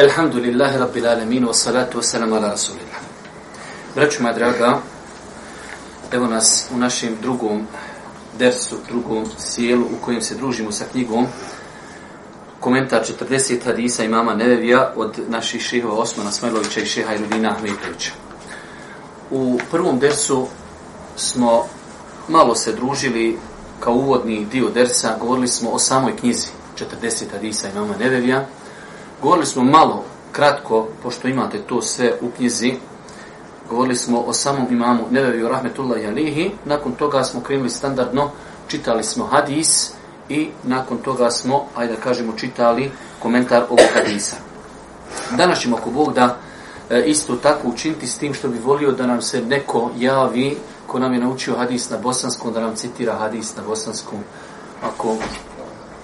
Elhamdulillahi Rabbil Alamin wa salatu wa salam ala Rasulillah. Braću moja draga, evo nas u našem drugom dersu, drugom sjelu u kojem se družimo sa knjigom komentar 40 hadisa imama Nevevija od naših šehova Osmana Smajlovića i šeha Irudina Ahmetovića. U prvom dersu smo malo se družili kao uvodni dio dersa, govorili smo o samoj knjizi 40 hadisa imama Nevevija, Govorili smo malo, kratko, pošto imate to sve u knjizi, govorili smo o samom imamu Nebeviju Rahmetullahi Alihi, nakon toga smo krenuli standardno, čitali smo hadis i nakon toga smo, ajde da kažemo, čitali komentar ovog hadisa. Danas ćemo ako Bog da e, isto tako učiniti s tim što bi volio da nam se neko javi ko nam je naučio hadis na bosanskom, da nam citira hadis na bosanskom, ako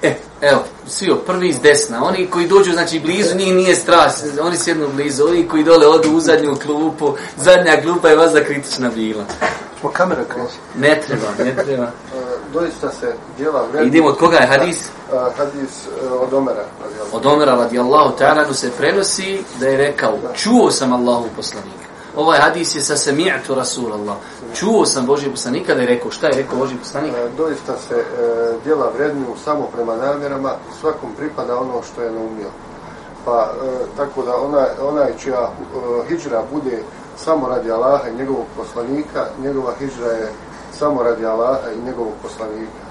E, evo, svi prvi iz desna. Oni koji dođu, znači, blizu, njih nije stras. Oni sjednu blizu. Oni koji dole odu u zadnju klupu. Zadnja klupa je vas za kritična bila. Smo kamera kreći. Ne treba, ne treba. Uh, doista se djela vredno. Idemo od koga je hadis? Uh, hadis uh, od Omera. Od Omera, radijallahu ta'ala, se prenosi da je rekao, čuo sam Allahu poslanika ovaj hadis je sa sami'tu Rasulallah. Čuo sam Božji poslanika da je rekao, šta je rekao Božji poslanik? E, doista se e, djela vredniju samo prema namjerama, svakom pripada ono što je naumio. Pa e, tako da ona, onaj čija e, hijđra bude samo radi Allaha i njegovog poslanika, njegova hijđra je samo radi Allaha i njegovog poslanika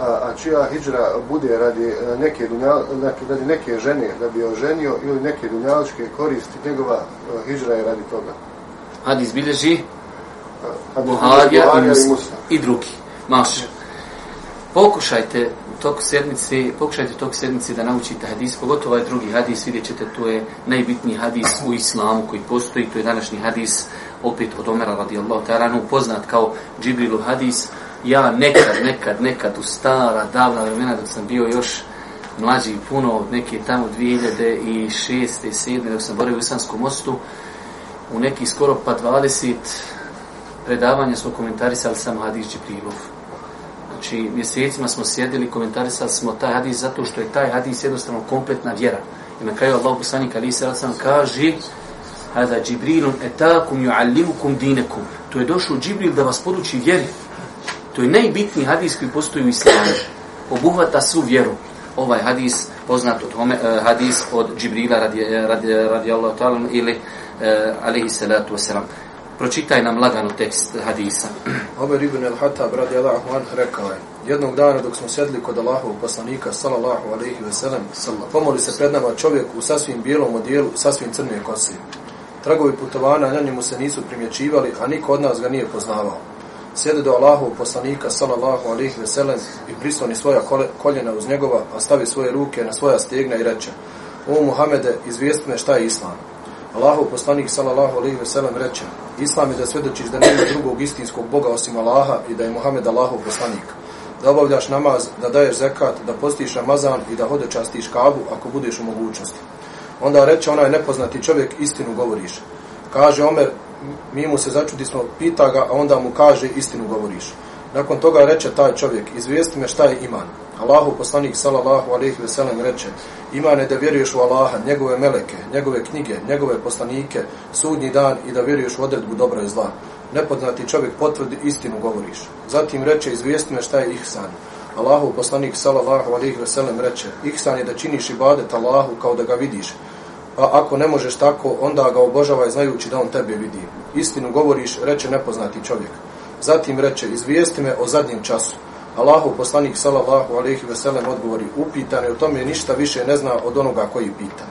a, a čija hijđra bude radi e, neke, dunjal, radi neke žene da bi oženio ili neke dunjaličke koristi, njegova e, hijđra je radi toga. Hadis bilježi Buharija i, Muslim, i drugi. Maš. Pokušajte tok sedmice, pokušajte tok sedmice da naučite hadis, pogotovo ovaj drugi hadis, vidjet ćete, to je najbitniji hadis u islamu koji postoji, to je današnji hadis, opet od Omera radijallahu ta'ala, poznat kao Džibrilu hadis, ja nekad, nekad, nekad u stara, davna vremena dok sam bio još mlađi puno, neke tamo 2006. i 2007. dok sam borio u Isanskom mostu, u neki skoro pa 20 predavanja smo komentarisali sam Hadis Džibrilov. Znači, mjesecima smo sjedili, komentarisali smo taj hadis zato što je taj hadis jednostavno kompletna vjera. I na kraju Allah poslanik Ali se sam kaže Hada Džibrilun etakum ju'allimukum dinekum. To je došao Džibril da vas poduči vjeri. To je najbitniji hadis koji postoji u islamu. Obuhvata svu vjeru. Ovaj hadis, poznat od home, uh, eh, hadis od Džibrila radi, eh, radi, eh, radi Allah ta'ala ili uh, alihi salatu wasalam. Pročitaj nam lagano tekst hadisa. Omer ibn al-Hatab radi Allah rekao je Jednog dana dok smo sedli kod Allahovog poslanika sallallahu alaihi ve sellem pomoli se pred nama čovjek u sasvim bijelom odijelu, sasvim crne kosi. Tragovi putovana na njemu se nisu primjećivali, a niko od nas ga nije poznavao sjede do Allahov poslanika sallallahu alejhi ve sellem i prisloni svoja koljena uz njegova, a stavi svoje ruke na svoja stegna i reče: "O Muhammede, izvijesti me šta je islam." Allahov poslanik sallallahu alejhi ve sellem reče: "Islam je da svedočiš da nema drugog istinskog Boga osim Allaha i da je Muhammed Allahov poslanik." Da obavljaš namaz, da daješ zekat, da postiš Ramazan i da hode častiš kabu ako budeš u mogućnosti. Onda reče onaj nepoznati čovjek, istinu govoriš. Kaže Omer, mi mu se začudi smo, pita ga, a onda mu kaže istinu govoriš. Nakon toga reče taj čovjek, izvijesti me šta je iman. Allahu poslanik sallallahu alejhi ve sellem reče: Iman je da vjeruješ u Allaha, njegove meleke, njegove knjige, njegove poslanike, sudnji dan i da vjeruješ u odredbu dobra i zla. Nepoznati čovjek potvrdi istinu govoriš. Zatim reče: Izvijesti me šta je ihsan. Allahu poslanik sallallahu alejhi ve sellem reče: Ihsan je da činiš ibadet Allahu kao da ga vidiš, a ako ne možeš tako, onda ga obožavaj znajući da on tebe vidi. Istinu govoriš, reče nepoznati čovjek. Zatim reče, izvijesti me o zadnjem času. Allahu poslanik sallallahu alejhi ve sellem odgovori: Upitan je o tome ništa više ne zna od onoga koji pita.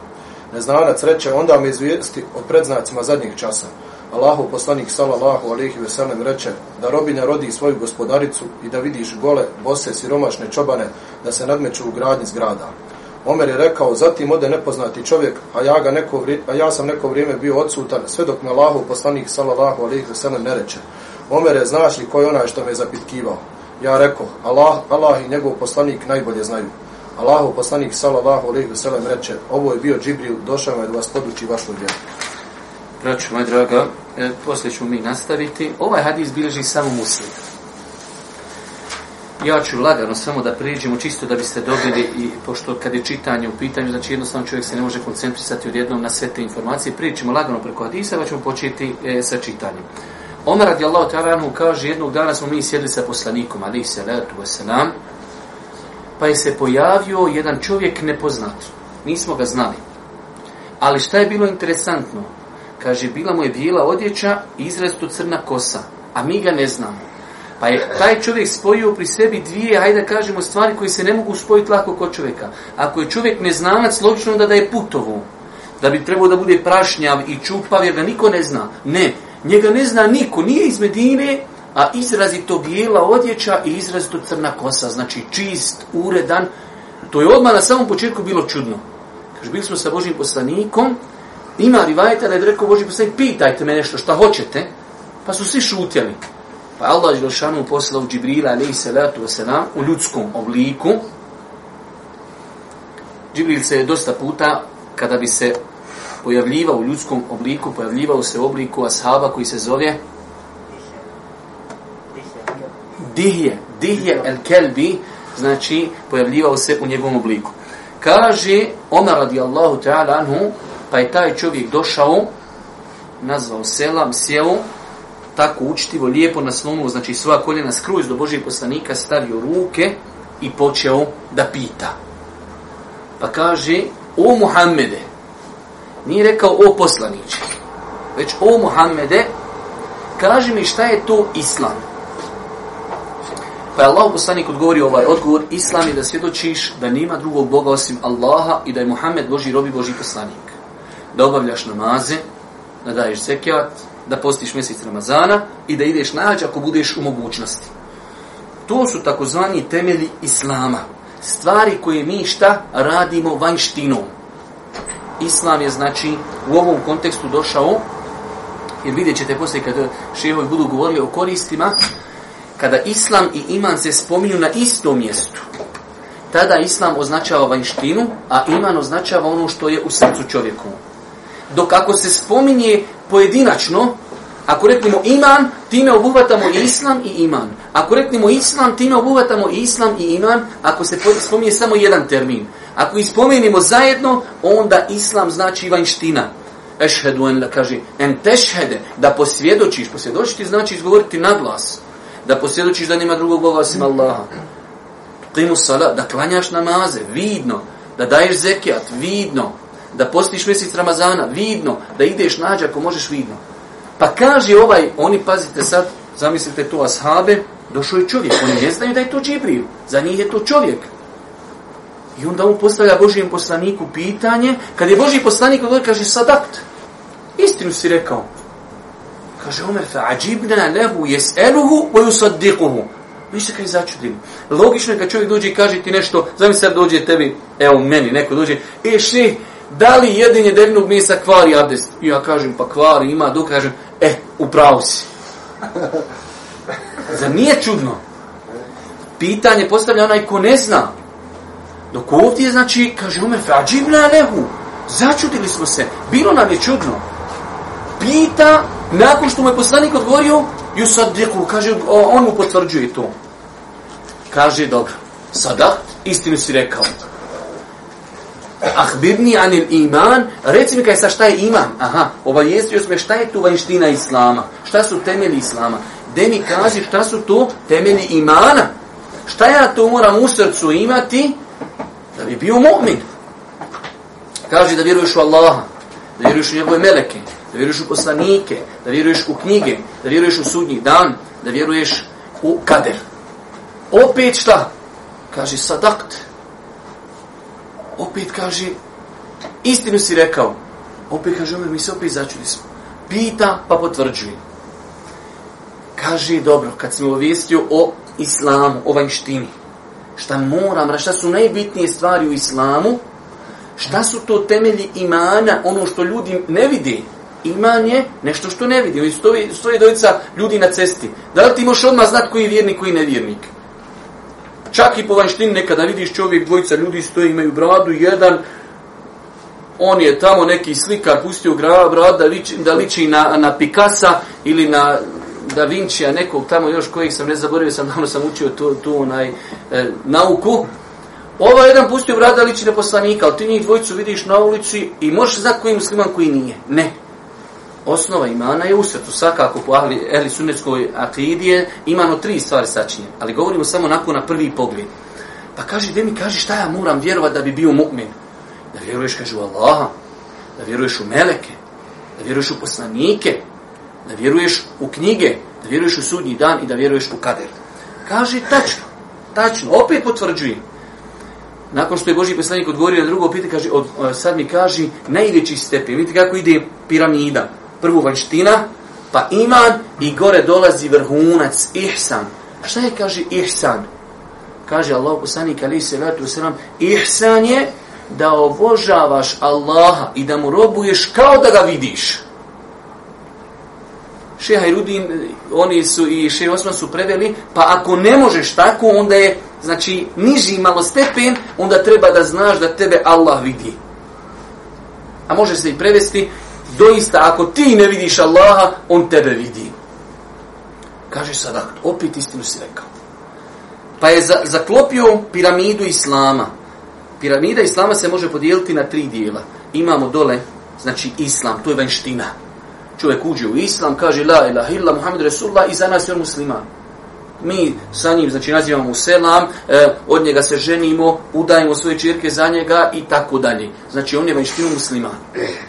Neznanac reče: Onda me izvijesti o predznacima zadnjeg časa. Allahu poslanik sallallahu alejhi ve sellem reče: Da robinja rodi svoju gospodaricu i da vidiš gole, bose, siromašne čobane da se nadmeću u gradnji zgrada. Omer je rekao, zatim ode nepoznati čovjek, a ja, ga neko vrijeme, a ja sam neko vrijeme bio odsutan, sve dok me Allahu poslanik sallallahu alaihi wa sallam ne reče. Omer je, znaš li ko je onaj što me zapitkivao? Ja rekao, Allah, Allah i njegov poslanik najbolje znaju. Allahu poslanik sallallahu alejhi ve sellem reče: "Ovo je bio Džibril, došao je da vas poduči vašu vjeru." Braćo moja draga, e, poslije ćemo mi nastaviti. Ovaj hadis bilježi samo muslim. Ja ću lagano samo da priđemo čisto da biste dobili i pošto kad je čitanje u pitanju, znači jednostavno čovjek se ne može koncentrisati odjednom na sve te informacije, priđemo lagano preko hadisa, pa ćemo početi e, sa čitanjem. Omer radijallahu ta'ala kaže jednog dana smo mi sjedli sa poslanikom, ali se letu wasalam, pa je se pojavio jedan čovjek nepoznat. Nismo ga znali. Ali šta je bilo interesantno? Kaže, bila mu je bijela odjeća i izrazito crna kosa, a mi ga ne znamo. Pa je taj čovjek spojio pri sebi dvije, hajde kažemo, stvari koje se ne mogu spojiti lako kod čovjeka. Ako je čovjek neznanac, logično da da je putovo. Da bi trebao da bude prašnjav i čupav, jer ga niko ne zna. Ne, njega ne zna niko, nije iz Medine, a izrazito bijela odjeća i izrazito crna kosa, znači čist, uredan. To je odmah na samom početku bilo čudno. Kaže, bili smo sa Božim poslanikom, ima rivajta da je rekao Boži poslanik, pitajte me nešto, šta hoćete, pa su svi šutjeli. Pa Allah Đelšanu poslao Džibrila, alaihi salatu wasalam, u ljudskom obliku. Džibril se je dosta puta, kada bi se pojavljivao u ljudskom obliku, pojavljivao se u obliku ashaba koji se zove Dihje, Dihje el Kelbi, znači pojavljivao se u njegovom obliku. Kaže Omar radijallahu ta'ala anhu, pa je taj čovjek došao, nazvao selam, sjeo, tako učitivo, lijepo naslonuo, znači svoja koljena skruž do Božijeg poslanika, stavio ruke i počeo da pita. Pa kaže, o Muhammede, nije rekao o poslaniče, već o Muhammede, kaže mi šta je to islam. Pa je Allah poslanik odgovori ovaj odgovor, Islam je da svjedočiš da nema drugog Boga osim Allaha i da je Muhammed Boži robi Boži poslanik. Da obavljaš namaze, da daješ zekijat, da postiš mjesec Ramazana i da ideš nađa ako budeš u mogućnosti. To su takozvani temelji Islama. Stvari koje mi šta radimo vanjštinom. Islam je znači u ovom kontekstu došao, jer vidjet ćete poslije kad šehovi budu govorili o koristima, kada islam i iman se spominju na istom mjestu, tada islam označava vanjštinu, a iman označava ono što je u srcu čovjeku. Dok ako se spominje pojedinačno, ako reknemo iman, time obuhvatamo islam i iman. Ako reknemo islam, time obuhvatamo islam i iman, ako se spominje samo jedan termin. Ako ispomenimo zajedno, onda islam znači vanština. Ešhedu en la kaže, en tešhede, da posvjedočiš, posvjedočiti znači izgovoriti na glas da posvjedočiš da nema drugog Boga osim Allaha. Qimu salat, da klanjaš namaze, vidno, da daješ zekijat, vidno, da postiš mjesec Ramazana, vidno, da ideš nađa ako možeš vidno. Pa kaže ovaj, oni pazite sad, zamislite to ashabe, došao je čovjek, oni ne znaju da je to Džibril, za njih je to čovjek. I onda on postavlja Božijem poslaniku pitanje, kad je Božiji poslanik odgovor, kaže sadakt, istinu si rekao, Kaže Omer, fa ađibna lehu jes'eluhu wa yusaddiquhu. Mi se kaj začudili. Logično je kad čovjek dođe i kaže ti nešto, zamisli sad dođe tebi, evo meni, neko dođe, e šeh, da li jedinje devnog mjesa kvari abdest? I ja kažem, pa kvari, ima, dok kažem, e, upravo si. Zar nije čudno? Pitanje postavlja onaj ko ne zna. Dok ovdje, znači, kaže Omer, fa ađibna lehu. Začudili smo se. Bilo nam je čudno pita, nakon što mu je poslanik odgovorio, ju sad deku, kaže, on mu potvrđuje to. Kaže, dobro, sada istinu si rekao. Ahbirni anil iman, reci mi kaj sa šta je iman? Aha, obavijestio sme šta je tu vanština islama, šta su temelji islama. De mi kaži šta su to temelji imana. Šta ja to moram u srcu imati da bi bio mu'min? Kaži da vjeruješ u Allaha, da vjeruješ u njegove meleke, da vjeruješ u poslanike, da vjeruješ u knjige, da vjeruješ u sudnji dan, da vjeruješ u kader. Opet šta? Kaže sadakt. Opet kaže, istinu si rekao. Opet kaže, Omer, mi se opet začuli smo. Pita pa potvrđuje. Kaže, dobro, kad sam obavijestio o islamu, o vanjštini, šta moram, šta su najbitnije stvari u islamu, Šta su to temelji imana, ono što ljudi ne vidi? Iman je nešto što ne vidi. Stoji, stoji dojica ljudi na cesti. Da li ti možeš odmah znati koji je vjernik, koji je nevjernik? Čak i po vanštini nekada vidiš čovjek, dvojica ljudi stoje, imaju bradu, jedan, on je tamo neki slikar, pustio grava brada da liči, da liči na, na Picasa ili na Da Vincija, nekog tamo još kojih sam ne zaboravio, sam davno sam učio tu, tu onaj, e, nauku. Ova jedan pustio brada da liči na poslanika, ali ti njih dvojicu vidiš na ulici i možeš znati koji je musliman, koji nije. Ne. Osnova imana je u svakako po ahli, ehli sunnetskoj akidije, imano tri stvari sačinje, ali govorimo samo onako na prvi pogled. Pa kaže, gdje mi kaže šta ja moram vjerovat da bi bio mu'min? Da vjeruješ, kaže, u Allaha, da vjeruješ u meleke, da vjeruješ u poslanike, da vjeruješ u knjige, da vjeruješ u sudnji dan i da vjeruješ u kader. Kaže, tačno, tačno, opet potvrđujem. Nakon što je Boži poslanik odgovorio na drugo pitanje, kaže, od, e, sad mi kaže, najveći stepen, vidite kako ide piramida. Prvo vanština, pa iman i gore dolazi vrhunac, ihsan. A šta je, kaže, ihsan? Kaže Allah poslanik, ali se vratu sram, ihsan je da obožavaš Allaha i da mu robuješ kao da ga vidiš. Šeha Hajrudin, oni su i Šeha Osman su preveli, pa ako ne možeš tako, onda je, znači, niži malo stepen, onda treba da znaš da tebe Allah vidi. A može se i prevesti, doista, ako ti ne vidiš Allaha, on tebe vidi. Kaže Sadak, opet istinu si rekao. Pa je za, zaklopio piramidu Islama. Piramida Islama se može podijeliti na tri dijela. Imamo dole, znači Islam, to je vanština čovjek uđe u islam, kaže la ilaha illa Muhammed Rasulullah i za nas je on musliman. Mi sa njim, znači nazivamo mu selam, e, od njega se ženimo, udajemo svoje čirke za njega i tako dalje. Znači on je vanštinu musliman.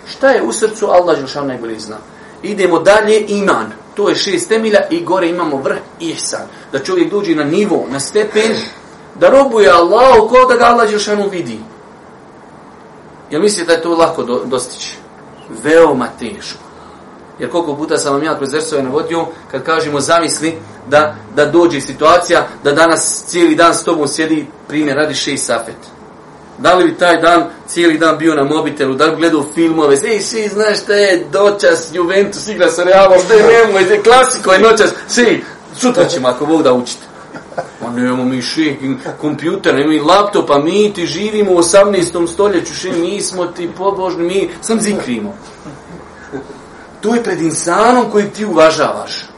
Šta je u srcu? Allah Želšan najbolje zna. Idemo dalje, iman. To je šest temilja i gore imamo vrh ihsan. Da čovjek dođe na nivo, na stepen, da robuje Allah, ko da ga Allah Želšanu vidi. Jel mislite da je to lako do, dostići? Veoma teško. Jer koliko puta sam vam ja kroz versove navodio, kad kažemo zamisli da, da dođe situacija da danas cijeli dan s tobom sjedi primjer radi šest safet. Da li bi taj dan cijeli dan bio na mobitelu, da li gledao filmove, ej, svi znaš šta je dočas, Juventus igra sa Realom, da je nemoj, da je klasiko, je noćas, svi, sutra ćemo ako Bog da učite. Ma nemamo mi še kompjuter, nemamo mi laptopa, mi ti živimo u 18. stoljeću, še mi smo ti pobožni, mi sam zikrimo. To je pred insanom kojeg ti uvažavaš.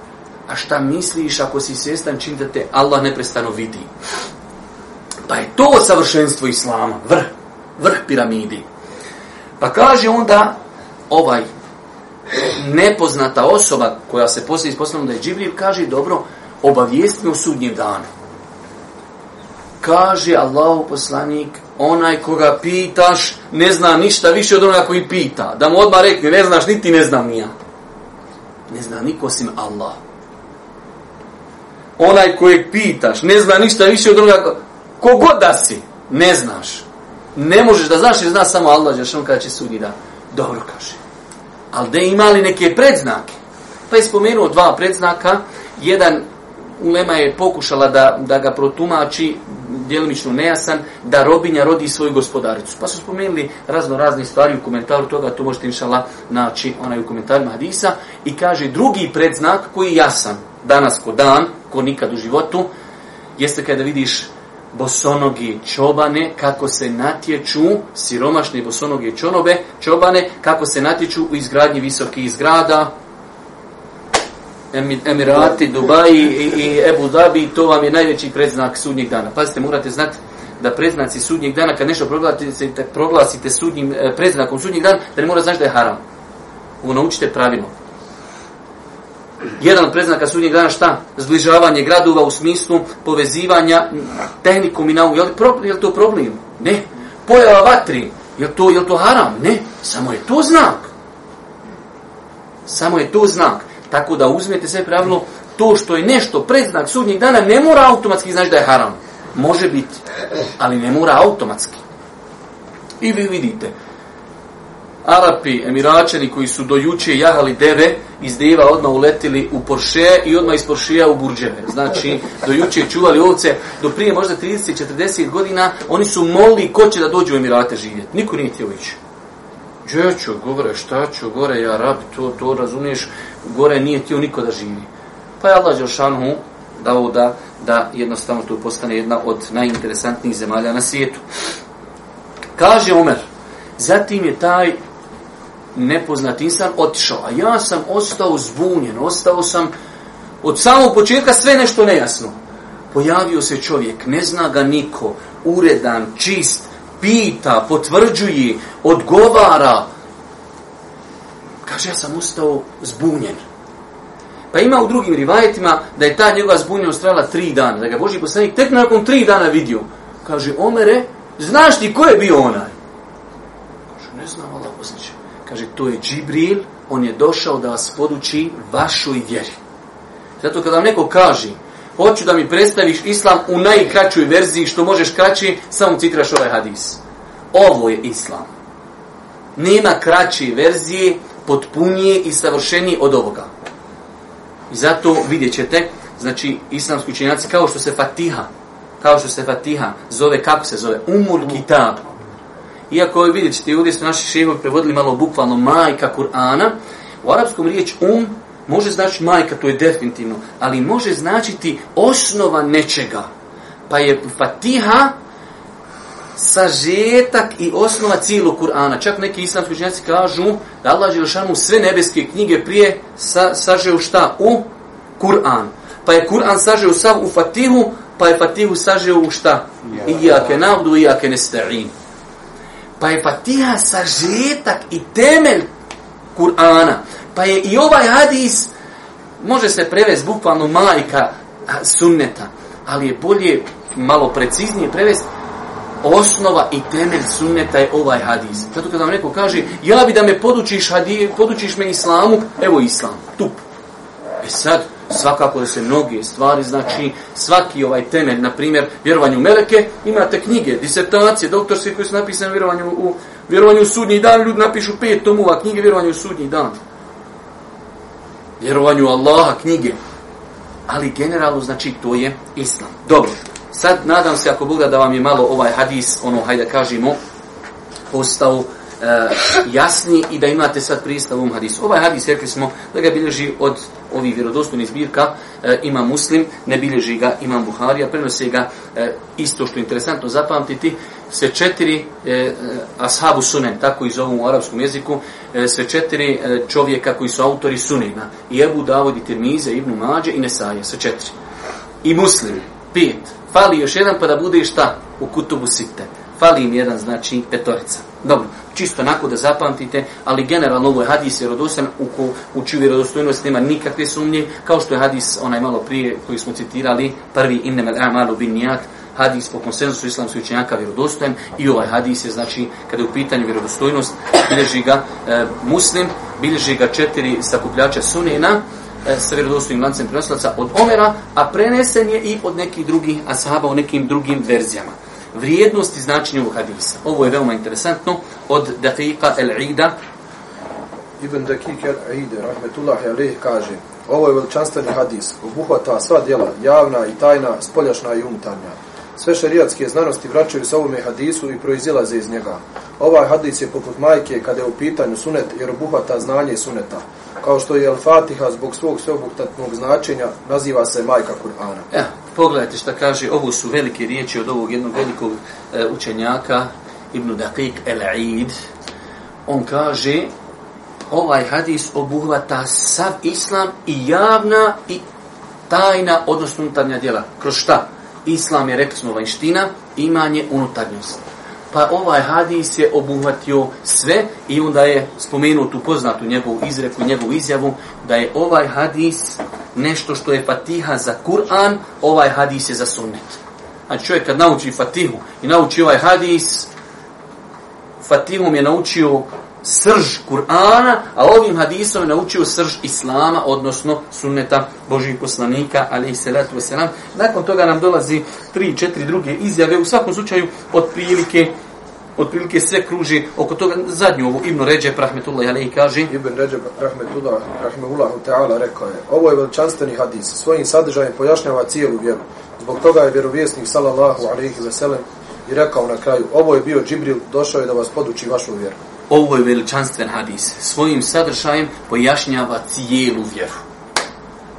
A šta misliš ako si svjestan čim da te Allah neprestano vidi? Pa je to savršenstvo Islama, vrh, vrh piramidi. Pa kaže onda ovaj nepoznata osoba koja se poslije ispostavljena da je Džibril, kaže dobro, obavijesti me o sudnjem danu. Kaže Allahu poslanik, onaj koga pitaš ne zna ništa više od onoga koji pita. Da mu odmah rekne, ne znaš, niti ne znam nija. Ne zna niko osim Allah. Onaj kojeg pitaš ne zna ništa više od onoga kogod da si, ne znaš. Ne možeš da znaš jer zna samo Allah, jer on kada će sudi da dobro kaže. Ali da imali neke predznake. Pa je spomenuo dva predznaka. Jedan Ulema je pokušala da, da ga protumači djelimično nejasan, da robinja rodi svoju gospodaricu. Pa su spomenuli razno razne stvari u komentaru toga, to možete inšala naći onaj u komentarima hadisa. I kaže drugi predznak koji je jasan danas ko dan, ko nikad u životu, jeste kada vidiš bosonogi čobane, kako se natječu, siromašne bosonogi čonobe, čobane, kako se natječu u izgradnji visokih zgrada, Emirati, Dubaji i, i Ebu Dhabi, to vam je najveći predznak sudnjeg dana. Pazite, morate znati da predznaci sudnjeg dana, kad nešto proglasite, proglasite sudnjim, eh, predznakom sudnjeg dana, da ne mora znaći da je haram. Ovo naučite pravilno. Jedan od preznaka sudnjeg dana šta? Zbližavanje gradova u smislu povezivanja tehnikom i naukom. Je li, pro, je li to problem? Ne. Pojava vatri. Je li to, je li to haram? Ne. Samo je to znak. Samo je to znak. Tako da uzmete sve pravilo, to što je nešto predznak sudnjeg dana ne mora automatski znači da je haram. Može biti, ali ne mora automatski. I vi vidite, Arapi, Emiračani koji su do juče jahali deve, iz deva odmah uletili u Porsche i odmah iz Porschea u Burđeve. Znači, do juče čuvali ovce, do prije možda 30-40 godina, oni su molili ko će da dođu u Emirate živjeti. Niko nije htio ići. Gdje ću, gore, šta ću, gore, ja rab, to, to razumiješ, gore nije htio niko da živi. Pa je Allah Đelšanu dao da, da jednostavno to postane jedna od najinteresantnijih zemalja na svijetu. Kaže Omer, zatim je taj nepoznat insan otišao, a ja sam ostao zbunjen, ostao sam od samog početka sve nešto nejasno. Pojavio se čovjek, ne zna ga niko, uredan, čist, pita, potvrđuje, odgovara. Kaže, ja sam ostao zbunjen. Pa ima u drugim rivajetima da je ta njegova zbunjenost trajala tri dana, da ga Boži poslanik tek nakon tri dana vidio. Kaže, Omere, znaš ti ko je bio onaj? Kaže, ne znam, Allah poslaniče. Kaže, to je Džibril, on je došao da vas poduči vašoj vjeri. Zato kada vam neko kaže, hoću da mi predstaviš islam u najkraćoj verziji, što možeš kraći, samo citiraš ovaj hadis. Ovo je islam. Nema kraće verzije, potpunije i savršenije od ovoga. I zato vidjet ćete, znači, islamski učenjaci, kao što se Fatiha, kao što se Fatiha zove, kako se zove? Umul Kitab. Iako vidjet ćete, ovdje su naši šehovi prevodili malo bukvalno majka Kur'ana, u arapskom riječ um može znači majka, to je definitivno, ali može značiti osnova nečega. Pa je Fatiha sažetak i osnova cijelog Kur'ana. Čak neki islamski učenjaci kažu da Allah Želešanu sve nebeske knjige prije sa, sažeo šta? U Kur'an. Pa je Kur'an sažeo sav u Fatihu, pa je Fatihu sažeo u šta? Iyake navdu, iyake nesta'in. Pa je Fatiha sažetak i temelj Kur'ana. Pa je i ovaj hadis, može se prevesti bukvalno majka sunneta, ali je bolje malo preciznije prevesti osnova i temelj sunneta je ovaj hadis. Zato kada vam neko kaže, ja bi da me podučiš, hadije, podučiš me islamu, evo islam, tup. E sad, svakako da se mnoge stvari, znači svaki ovaj temelj, na primjer, vjerovanju meleke, imate knjige, disertacije, doktorske koje su napisane vjerovanju u, vjerovanju u sudnji dan, ljudi napišu pet tomova knjige vjerovanju u sudnji dan. Vjerovanju Allaha knjige. Ali generalno, znači, to je islam. Dobro. Sad nadam se ako Bog da vam je malo ovaj hadis, ono, hajde kažemo, postao Eh, jasni i da imate sad pristav ovom hadisu. Ovaj hadis, rekli smo, da ga bilježi od ovih vjerodostojnih zbirka, eh, ima muslim, ne bilježi ga imam Buharija, prenose ga eh, isto što je interesantno zapamtiti, se četiri e, ashabu sunen, tako i zovu u arapskom jeziku, e, sve četiri e, čovjeka koji su autori sunena, i Ebu Davud, i Tirmize, Ibnu Mađe i Nesaje, sve četiri. I muslim, pet, fali još jedan pa da bude šta u kutubu site. Fali im jedan, znači petorica. Dobro, čisto onako da zapamtite, ali generalno ovo je hadis vjerodostan u, ko, u čiju vjerodostojnost nema nikakve sumnje, kao što je hadis onaj malo prije koji smo citirali, prvi innemel amalu bin nijat, hadis po konsensusu islamskih učenjaka vjerodostojan i ovaj hadis je znači kada je u pitanju vjerodostojnost bilježi ga e, muslim bilježi ga četiri sakupljača sunena E, sa vjerodostojnim lancem prenoslaca od Omera, a prenesen je i od nekih drugih ashaba u nekim drugim verzijama. Vrijednost i značenje ovog hadisa. Ovo je veoma interesantno od Dafiqa el-Ida. Ibn Dakik el-Ida, rahmetullahi alaih, kaže Ovo je veličanstveni hadis, obuhvata sva djela, javna i tajna, spoljašna i unutarnja. Sve šarijatske znanosti vraćaju se ovome hadisu i proizilaze iz njega. Ovaj hadis je poput majke kada je u pitanju sunet jer obuhvata znanje suneta kao što je Al-Fatiha zbog svog sveobuhtatnog značenja naziva se majka Kur'ana. Ja, pogledajte šta kaže, ovo su velike riječi od ovog jednog velikog e, učenjaka, Ibn Daqiq el-Aid. On kaže, ovaj hadis obuhvata sav islam i javna i tajna, odnosno unutarnja djela. Kroz šta? Islam je, rekli smo, vanština, imanje unutarnjost pa ovaj hadis je obuhvatio sve i onda je spomenuo tu poznatu njegovu izreku, njegovu izjavu da je ovaj hadis nešto što je fatiha za Kur'an, ovaj hadis je za sunnet. Znači čovjek kad nauči fatihu i nauči ovaj hadis, fatihom je naučio srž Kur'ana, a ovim hadisom je naučio srž Islama, odnosno sunneta Božih poslanika, ali i salatu wasalam. Nakon toga nam dolazi tri, četiri druge izjave, u svakom slučaju od prilike otprilike sve kruži oko toga. Zadnju ovu Ibn Ređe Prahmetullah Alehi kaže. Ibn Ređe Prahmetullah Rahmetullah Teala rekao je ovo je veličanstveni hadis svojim sadržajem pojašnjava cijelu vjeru. Zbog toga je vjerovjesnik sallallahu alaihi ve sellem i rekao na kraju ovo je bio Džibril došao je da vas poduči vašu vjeru. Ovo je veličanstven hadis. Svojim sadržajem pojašnjava cijelu vjeru.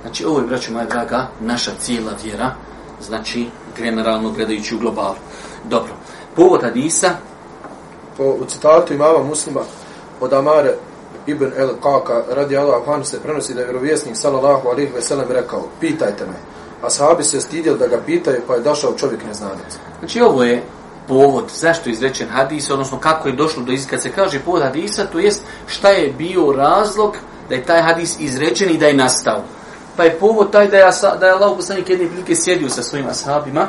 Znači ovo je braćo moja draga naša cijela vjera znači generalno gledajući u globalu. Dobro. Povod hadisa po u citatu imama muslima od Amare ibn el Kaka radi Allah anhu se prenosi da je vjerovjesnik sallallahu alejhi ve sellem rekao pitajte me. A sahabi se stidjeli da ga pitaju pa je došao čovjek neznanac znači ovo je povod zašto je izrečen hadis odnosno kako je došlo do izka se kaže povod hadisa to jest šta je bio razlog da je taj hadis izrečen i da je nastao. Pa je povod taj da je, da je Allah poslanik jedne prilike sjedio sa svojim ashabima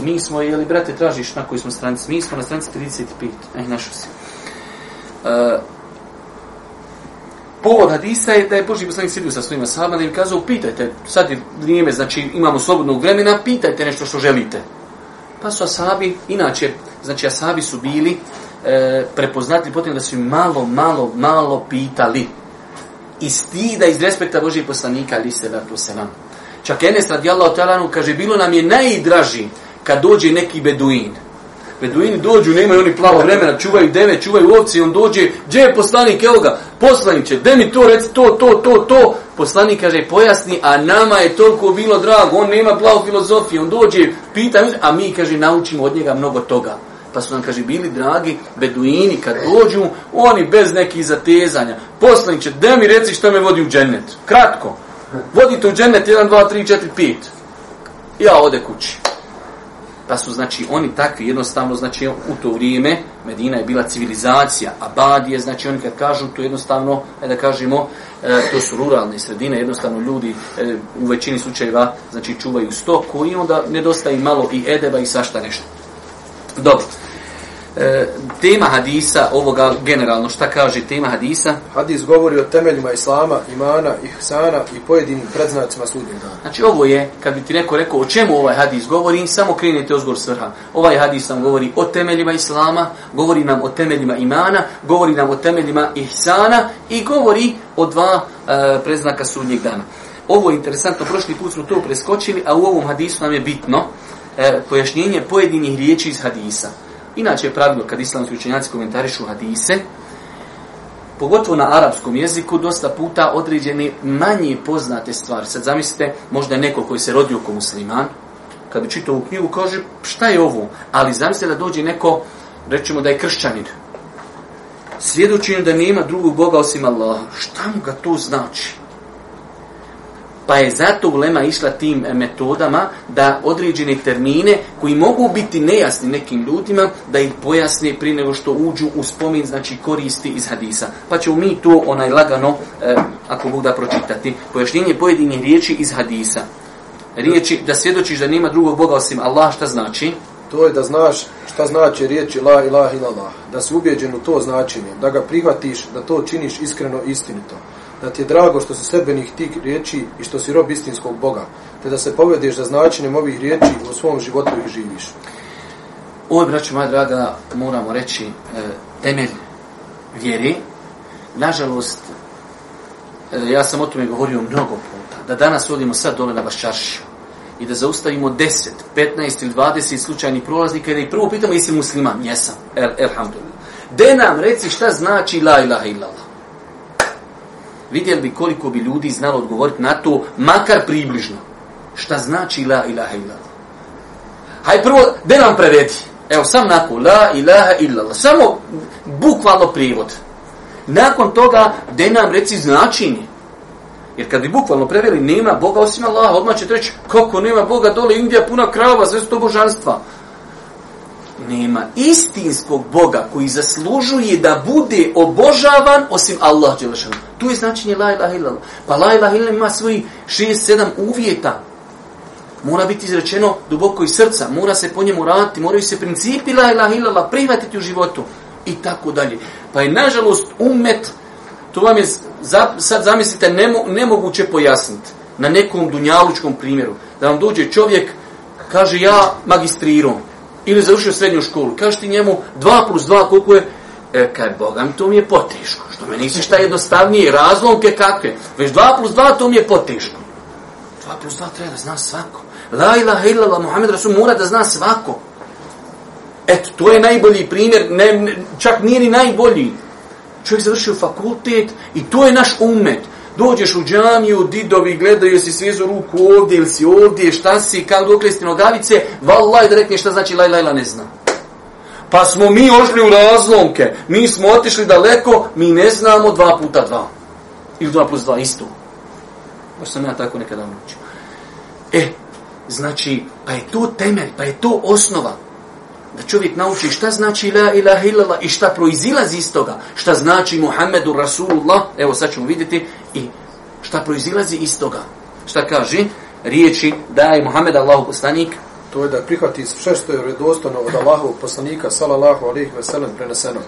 Mi smo, jeli, brate, tražiš na koji smo stranici? Mi smo na stranici 35. Ej, našao si. Uh, povod hadisa je da je Boži poslanik sjedio sa svojima sahabima i kazao, pitajte, sad je vrijeme, znači imamo slobodnog vremena, pitajte nešto što želite. Pa su asabi, inače, znači asabi su bili e, prepoznati potem da su malo, malo, malo pitali. I stida iz respekta Božih poslanika, ali se vratu se nam. Čak Enes radijallahu talanu kaže, bilo nam je najdraži kad dođe neki beduin. Beduini dođu, nemaju oni plavo vremena, čuvaju deve, čuvaju ovci, on dođe, gdje je poslanik, evo ga, poslaniće, de mi to, reci to, to, to, to. Poslanik kaže, pojasni, a nama je toliko bilo drago, on nema plavu filozofiju, on dođe, pita, a mi, kaže, naučimo od njega mnogo toga. Pa su nam, kaže, bili dragi beduini, kad dođu, oni bez nekih zatezanja. Poslaniće, de mi reci što me vodi u džennet. Kratko. Vodite u džennet 1, 2, 3, 4, 5. Ja ode kući pa su znači oni takvi jednostavno znači u to vrijeme Medina je bila civilizacija a Badije znači oni kad kažu to jednostavno e, da kažemo e, to su ruralne sredine jednostavno ljudi e, u većini slučajeva znači čuvaju stoku i onda nedostaje malo i edeba i sašta nešto. Dobro e, tema hadisa ovoga generalno šta kaže tema hadisa? Hadis govori o temeljima islama imana ihsana i pojedinim predznacima sudnjeg dana. Znači ovo je kad bi ti neko rekao o čemu ovaj hadis govori samo krenete ozgor svrha ovaj hadis nam govori o temeljima islama govori nam o temeljima imana govori nam o temeljima ihsana i govori o dva e, predznaka sudnjeg dana. Ovo je interesantno prošli put smo to preskočili a u ovom hadisu nam je bitno e, pojašnjenje pojedinih riječi iz hadisa Inače je pravilo kad islamski učenjaci komentarišu hadise, pogotovo na arapskom jeziku, dosta puta određene manje poznate stvari. Sad zamislite, možda neko koji se rodio kao musliman, kad bi čitao u knjigu, kaže, šta je ovo? Ali zamislite da dođe neko, rećemo da je kršćanin, svjedočenju da nema drugog Boga osim Allaha. Šta mu ga to znači? Pa je zato ulema išla tim e, metodama da određene termine koji mogu biti nejasni nekim ljudima, da ih pojasne prije nego što uđu u spomin, znači koristi iz hadisa. Pa ćemo mi to onaj lagano, e, ako Bog da pročitati, pojašnjenje pojedinih riječi iz hadisa. Riječi da svjedočiš da nema drugog Boga osim Allah, šta znači? To je da znaš šta znači riječi la ilaha ilallah, da si ubjeđen u to značenje, da ga prihvatiš, da to činiš iskreno istinito da ti je drago što su sedbenih tih riječi i što si rob istinskog Boga, te da se povedeš za značenjem ovih riječi u svom životu i živiš. Ovo braću moja draga, moramo reći, e, temelj vjeri. Nažalost, e, ja sam o tome govorio mnogo puta, da danas odimo sad dole na Baščaršiju i da zaustavimo 10, 15 ili 20 slučajnih prolaznika i da ih prvo pitamo jesi musliman? Jesam. El, elhamdulillah. De nam reci šta znači la ilaha illallah vidjeli bi koliko bi ljudi znalo odgovoriti na to, makar približno. Šta znači la ilaha illallah? Haj prvo, de nam prevedi. Evo, sam nakon, la ilaha illallah. Samo bukvalno prijevod. Nakon toga, de nam reci značenje. Jer kad bi bukvalno preveli, nema Boga osim Allaha, odmah će reći, kako nema Boga, dole Indija puna krava, sve su to božanstva nema istinskog Boga koji zaslužuje da bude obožavan osim Allah Đelešanu. Tu je značenje la ilaha illallah. Pa la ilaha illallah ima svoji šest, sedam uvjeta. Mora biti izrečeno duboko iz srca, mora se po njemu raditi, moraju se principi la ilaha illallah prihvatiti u životu i tako dalje. Pa je nažalost umet, to vam je za, sad zamislite nemo, nemoguće pojasniti na nekom dunjalučkom primjeru. Da vam dođe čovjek, kaže ja magistrirom, Ili završio srednju školu. Kažeš ti njemu 2 plus 2 koliko je? E, kaj bogam, to mi je poteško. Što me nisi šta jednostavnije razlomke kakve. Već 2 plus 2 to mi je poteško. 2 plus 2 treba da zna svako. La ilaha illallah Muhammed Rasul mora da zna svako. Eto, to je najbolji primjer, ne, ne, čak nije ni najbolji. Čovjek završio fakultet i to je naš umet. Dođeš u džamiju, didovi gledaju, si svezu ruku ovdje ili si ovdje, šta si, kako dok listi nogavice, vallaj da rekne šta znači laj, laj, ne znam. Pa smo mi ošli u razlomke, mi smo otišli daleko, mi ne znamo dva puta dva. Ili dva plus dva, isto. Baš sam ja tako nekada naučio. E, znači, pa je to temelj, pa je to osnova da čovjek nauči šta znači la ilaha illallah i šta proizilazi iz toga, šta znači Muhammedu Rasulullah, evo sad ćemo vidjeti, i šta proizilazi iz toga. Šta kaže? Riječi da je Muhammed Allahu poslanik. To je da prihvati sve što je redostojno od Allahovog poslanika, salallahu alaihi ve sellem, preneseno.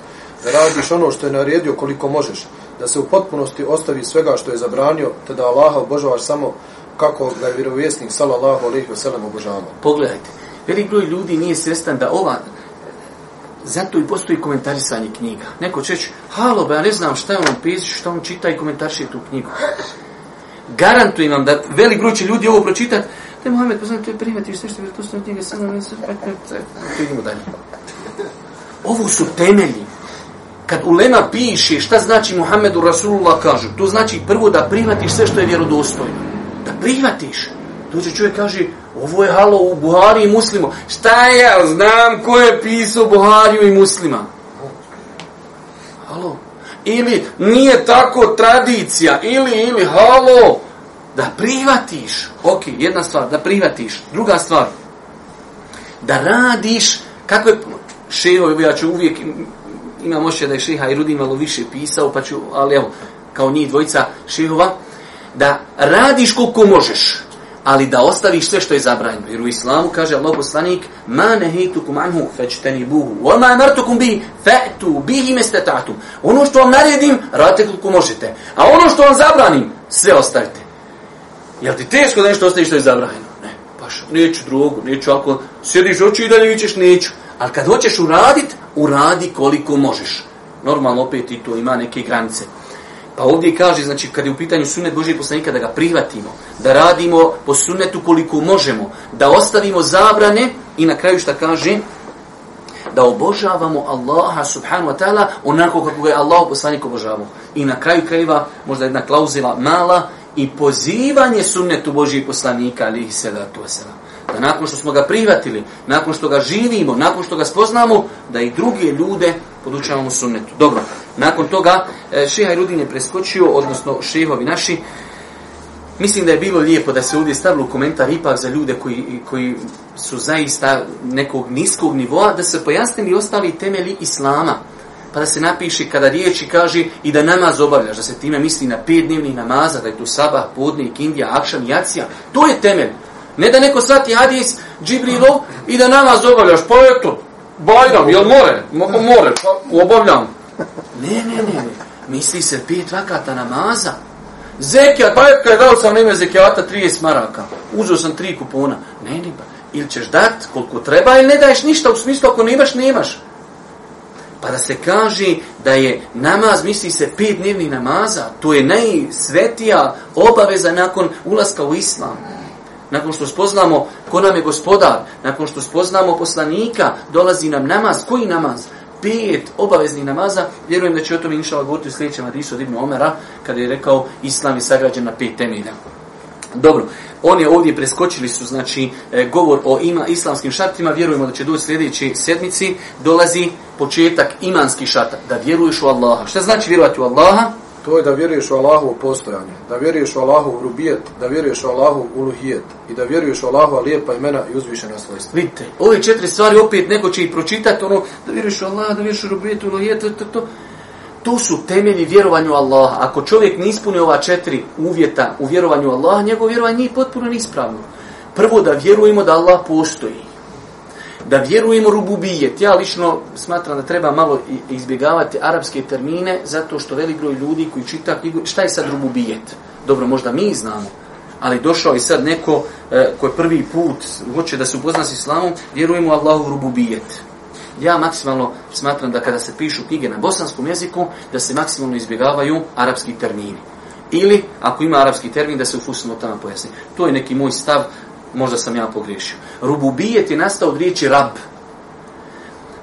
Da radiš ono što je naredio koliko možeš. Da se u potpunosti ostavi svega što je zabranio, te da Allaha obožavaš samo kako ga je vjerovjesnik, salallahu alaihi ve sellem, obožavao. Pogledajte, velik broj ljudi nije svjestan da ova zato i postoji komentarisanje knjiga. Neko će reći, halo, ba, ja ne znam šta je on pisaš, šta on čita i komentariše tu knjigu. Garantujem vam da velik broj će ljudi ovo pročitati, te Mohamed, pa znam, te primjeti, sve što je to sam knjiga, sam nam se, idemo dalje. Ovo su temelji. Kad ulema piše šta znači Muhammedu Rasulullah kažu, to znači prvo da prihvatiš sve što je vjerodostojno. Da prihvatiš. Dođe čovjek kaže, ovo je halo u Buhari i Muslimu. Šta ja znam ko je pisao Buhariju i Muslima? Halo. Ili nije tako tradicija. Ili, ili, halo. Da prihvatiš. Ok, jedna stvar, da prihvatiš. Druga stvar. Da radiš. Kako je šeho, ja ću uvijek, imam ošće da je šeha i Rudi malo više pisao, pa ću, ali evo, kao njih dvojica šehova, da radiš koliko možeš ali da ostaviš sve što je zabranjeno. Jer u islamu kaže Allah poslanik, ma nehitukum anhu fećteni buhu, wa ma amartukum bi fe'tu bihi mestetatum. Ono što vam naredim, radite koliko možete. A ono što vam zabranim, sve ostavite. Jel ti teško da nešto ostaviš što je zabranjeno? Ne, paš, neću drogu, neću ako sjediš oči i dalje vićeš, neću. Ali kad hoćeš uradit, uradi koliko možeš. Normalno opet i to ima neke granice. Pa ovdje kaže, znači, kad je u pitanju sunnet Božije poslanika, da ga prihvatimo, da radimo po sunnetu koliko možemo, da ostavimo zabrane i na kraju šta kaže, da obožavamo Allaha subhanahu wa ta'ala onako kako ga je Allah poslanik obožavao. I na kraju krajeva, možda jedna klauzila mala, i pozivanje sunnetu Božije poslanika, alihi salatu wasalam. Da nakon što smo ga prihvatili, nakon što ga živimo, nakon što ga spoznamo, da i druge ljude podučavamo sunnetu. Dobro, nakon toga e, šeha i Rudin je preskočio, odnosno šehovi naši, mislim da je bilo lijepo da se ovdje stavilo komentar ipak za ljude koji, koji su zaista nekog niskog nivoa, da se pojasnili ostali temeli Islama. Pa da se napiše kada riječi kaže i da namaz obavljaš, da se time misli na pet dnevnih namaza, da je to sabah, podnik, indija, akšan, jacija. To je temelj. Ne da neko svati hadis Džibrilo i da namaz obavljaš, pa eto, Bajram, jel more? Mo, more, pa obavljam. Ne, ne, ne, ne. Misli se pet vakata namaza. Zekijat, pa je kad dao sam ime zekijata 30 maraka. Uzeo sam tri kupona. Ne, ne, pa. Ili ćeš dat koliko treba ili ne daješ ništa u smislu ako nemaš, nemaš. Pa da se kaže da je namaz, misli se pet dnevnih namaza, to je najsvetija obaveza nakon ulaska u islam nakon što spoznamo ko nam je gospodar, nakon što spoznamo poslanika, dolazi nam namaz. Koji namaz? Pet obaveznih namaza. Vjerujem da će o tome inšala govoriti u sljedećem hadisu od Ibn Omera, kada je rekao Islam je sagrađen na pet temelja. Dobro, oni ovdje preskočili su, znači, e, govor o ima islamskim šartima, vjerujemo da će doći sljedeći sedmici, dolazi početak imanskih šarta, da vjeruješ u Allaha. Šta znači vjerovati u Allaha? To je da vjeruješ u Allahovo postojanje, da vjeruješ u Allahovu rubijet, da vjeruješ u Allahu u luhijet i da vjeruješ u Allahu lijepa imena i uzvišena svojstva. Vidite, ove četiri stvari opet neko će ih pročitati, ono, da vjeruješ u Allah, da vjeruješ u rubijet, uluhijet, to, to, to. To su temelji vjerovanju Allaha. Ako čovjek ne ispuni ova četiri uvjeta u vjerovanju Allaha, njegov vjerovanje nije potpuno nispravno. Prvo da vjerujemo da Allah postoji da vjerujemo rububijet. Ja lično smatram da treba malo izbjegavati arapske termine, zato što velik broj ljudi koji čita knjigu, šta je sad rububijet? Dobro, možda mi znamo, ali došao je sad neko e, koji prvi put hoće da se upozna s islamom, vjerujemo Allahu rububijet. Ja maksimalno smatram da kada se pišu knjige na bosanskom jeziku, da se maksimalno izbjegavaju arapski termini. Ili, ako ima arapski termin, da se u fusnotama pojasni. To je neki moj stav, možda sam ja pogriješio. Rububijet je nastao od riječi rab.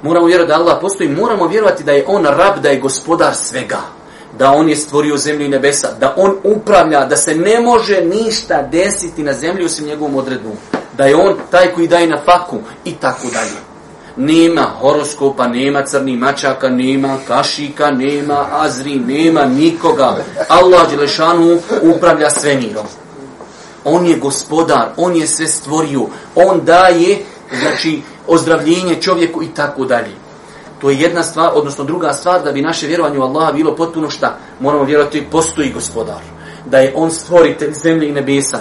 Moramo vjerovati da Allah postoji, moramo vjerovati da je on rab, da je gospodar svega. Da on je stvorio zemlju i nebesa, da on upravlja, da se ne može ništa desiti na zemlji osim njegovom odredbom. Da je on taj koji daje na faku i tako dalje. Nema horoskopa, nema crni mačaka, nema kašika, nema azri, nema nikoga. Allah Đelešanu upravlja svemirom. On je gospodar, on je sve stvorio, on daje, znači, ozdravljenje čovjeku i tako dalje. To je jedna stvar, odnosno druga stvar, da bi naše vjerovanje u Allaha bilo potpuno šta? Moramo vjerovati postoji gospodar. Da je on stvoritelj zemlje i nebesa.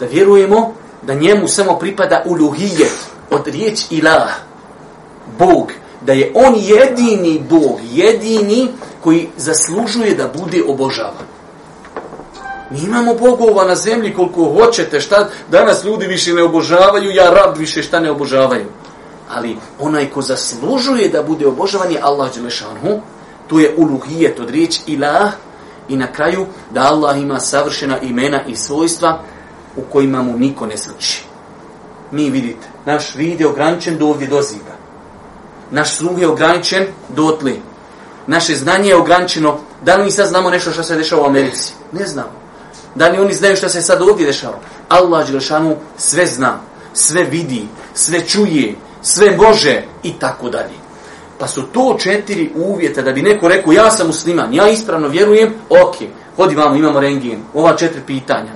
Da vjerujemo da njemu samo pripada uluhije od riječ ilah. Bog. Da je on jedini Bog, jedini koji zaslužuje da bude obožavan. Mi imamo bogova na zemlji koliko hoćete, šta danas ljudi više ne obožavaju, ja rab više šta ne obožavaju. Ali onaj ko zaslužuje da bude obožavan je Allah Đelešanhu, to je uluhijet od riječ ilah i na kraju da Allah ima savršena imena i svojstva u kojima mu niko ne sluči. Mi vidite, naš vid je ograničen do ovdje doziva. Naš sluh je ograničen dotli. Naše znanje je ograničeno. Da li mi sad znamo nešto što se dešava u Americi? Ne znamo. Da li oni znaju što se sad ovdje dešava? Allah Đelšanu sve zna, sve vidi, sve čuje, sve može i tako dalje. Pa su to četiri uvjeta da bi neko rekao ja sam musliman, ja ispravno vjerujem, ok, hodi vamo, imamo rengijen, ova četiri pitanja.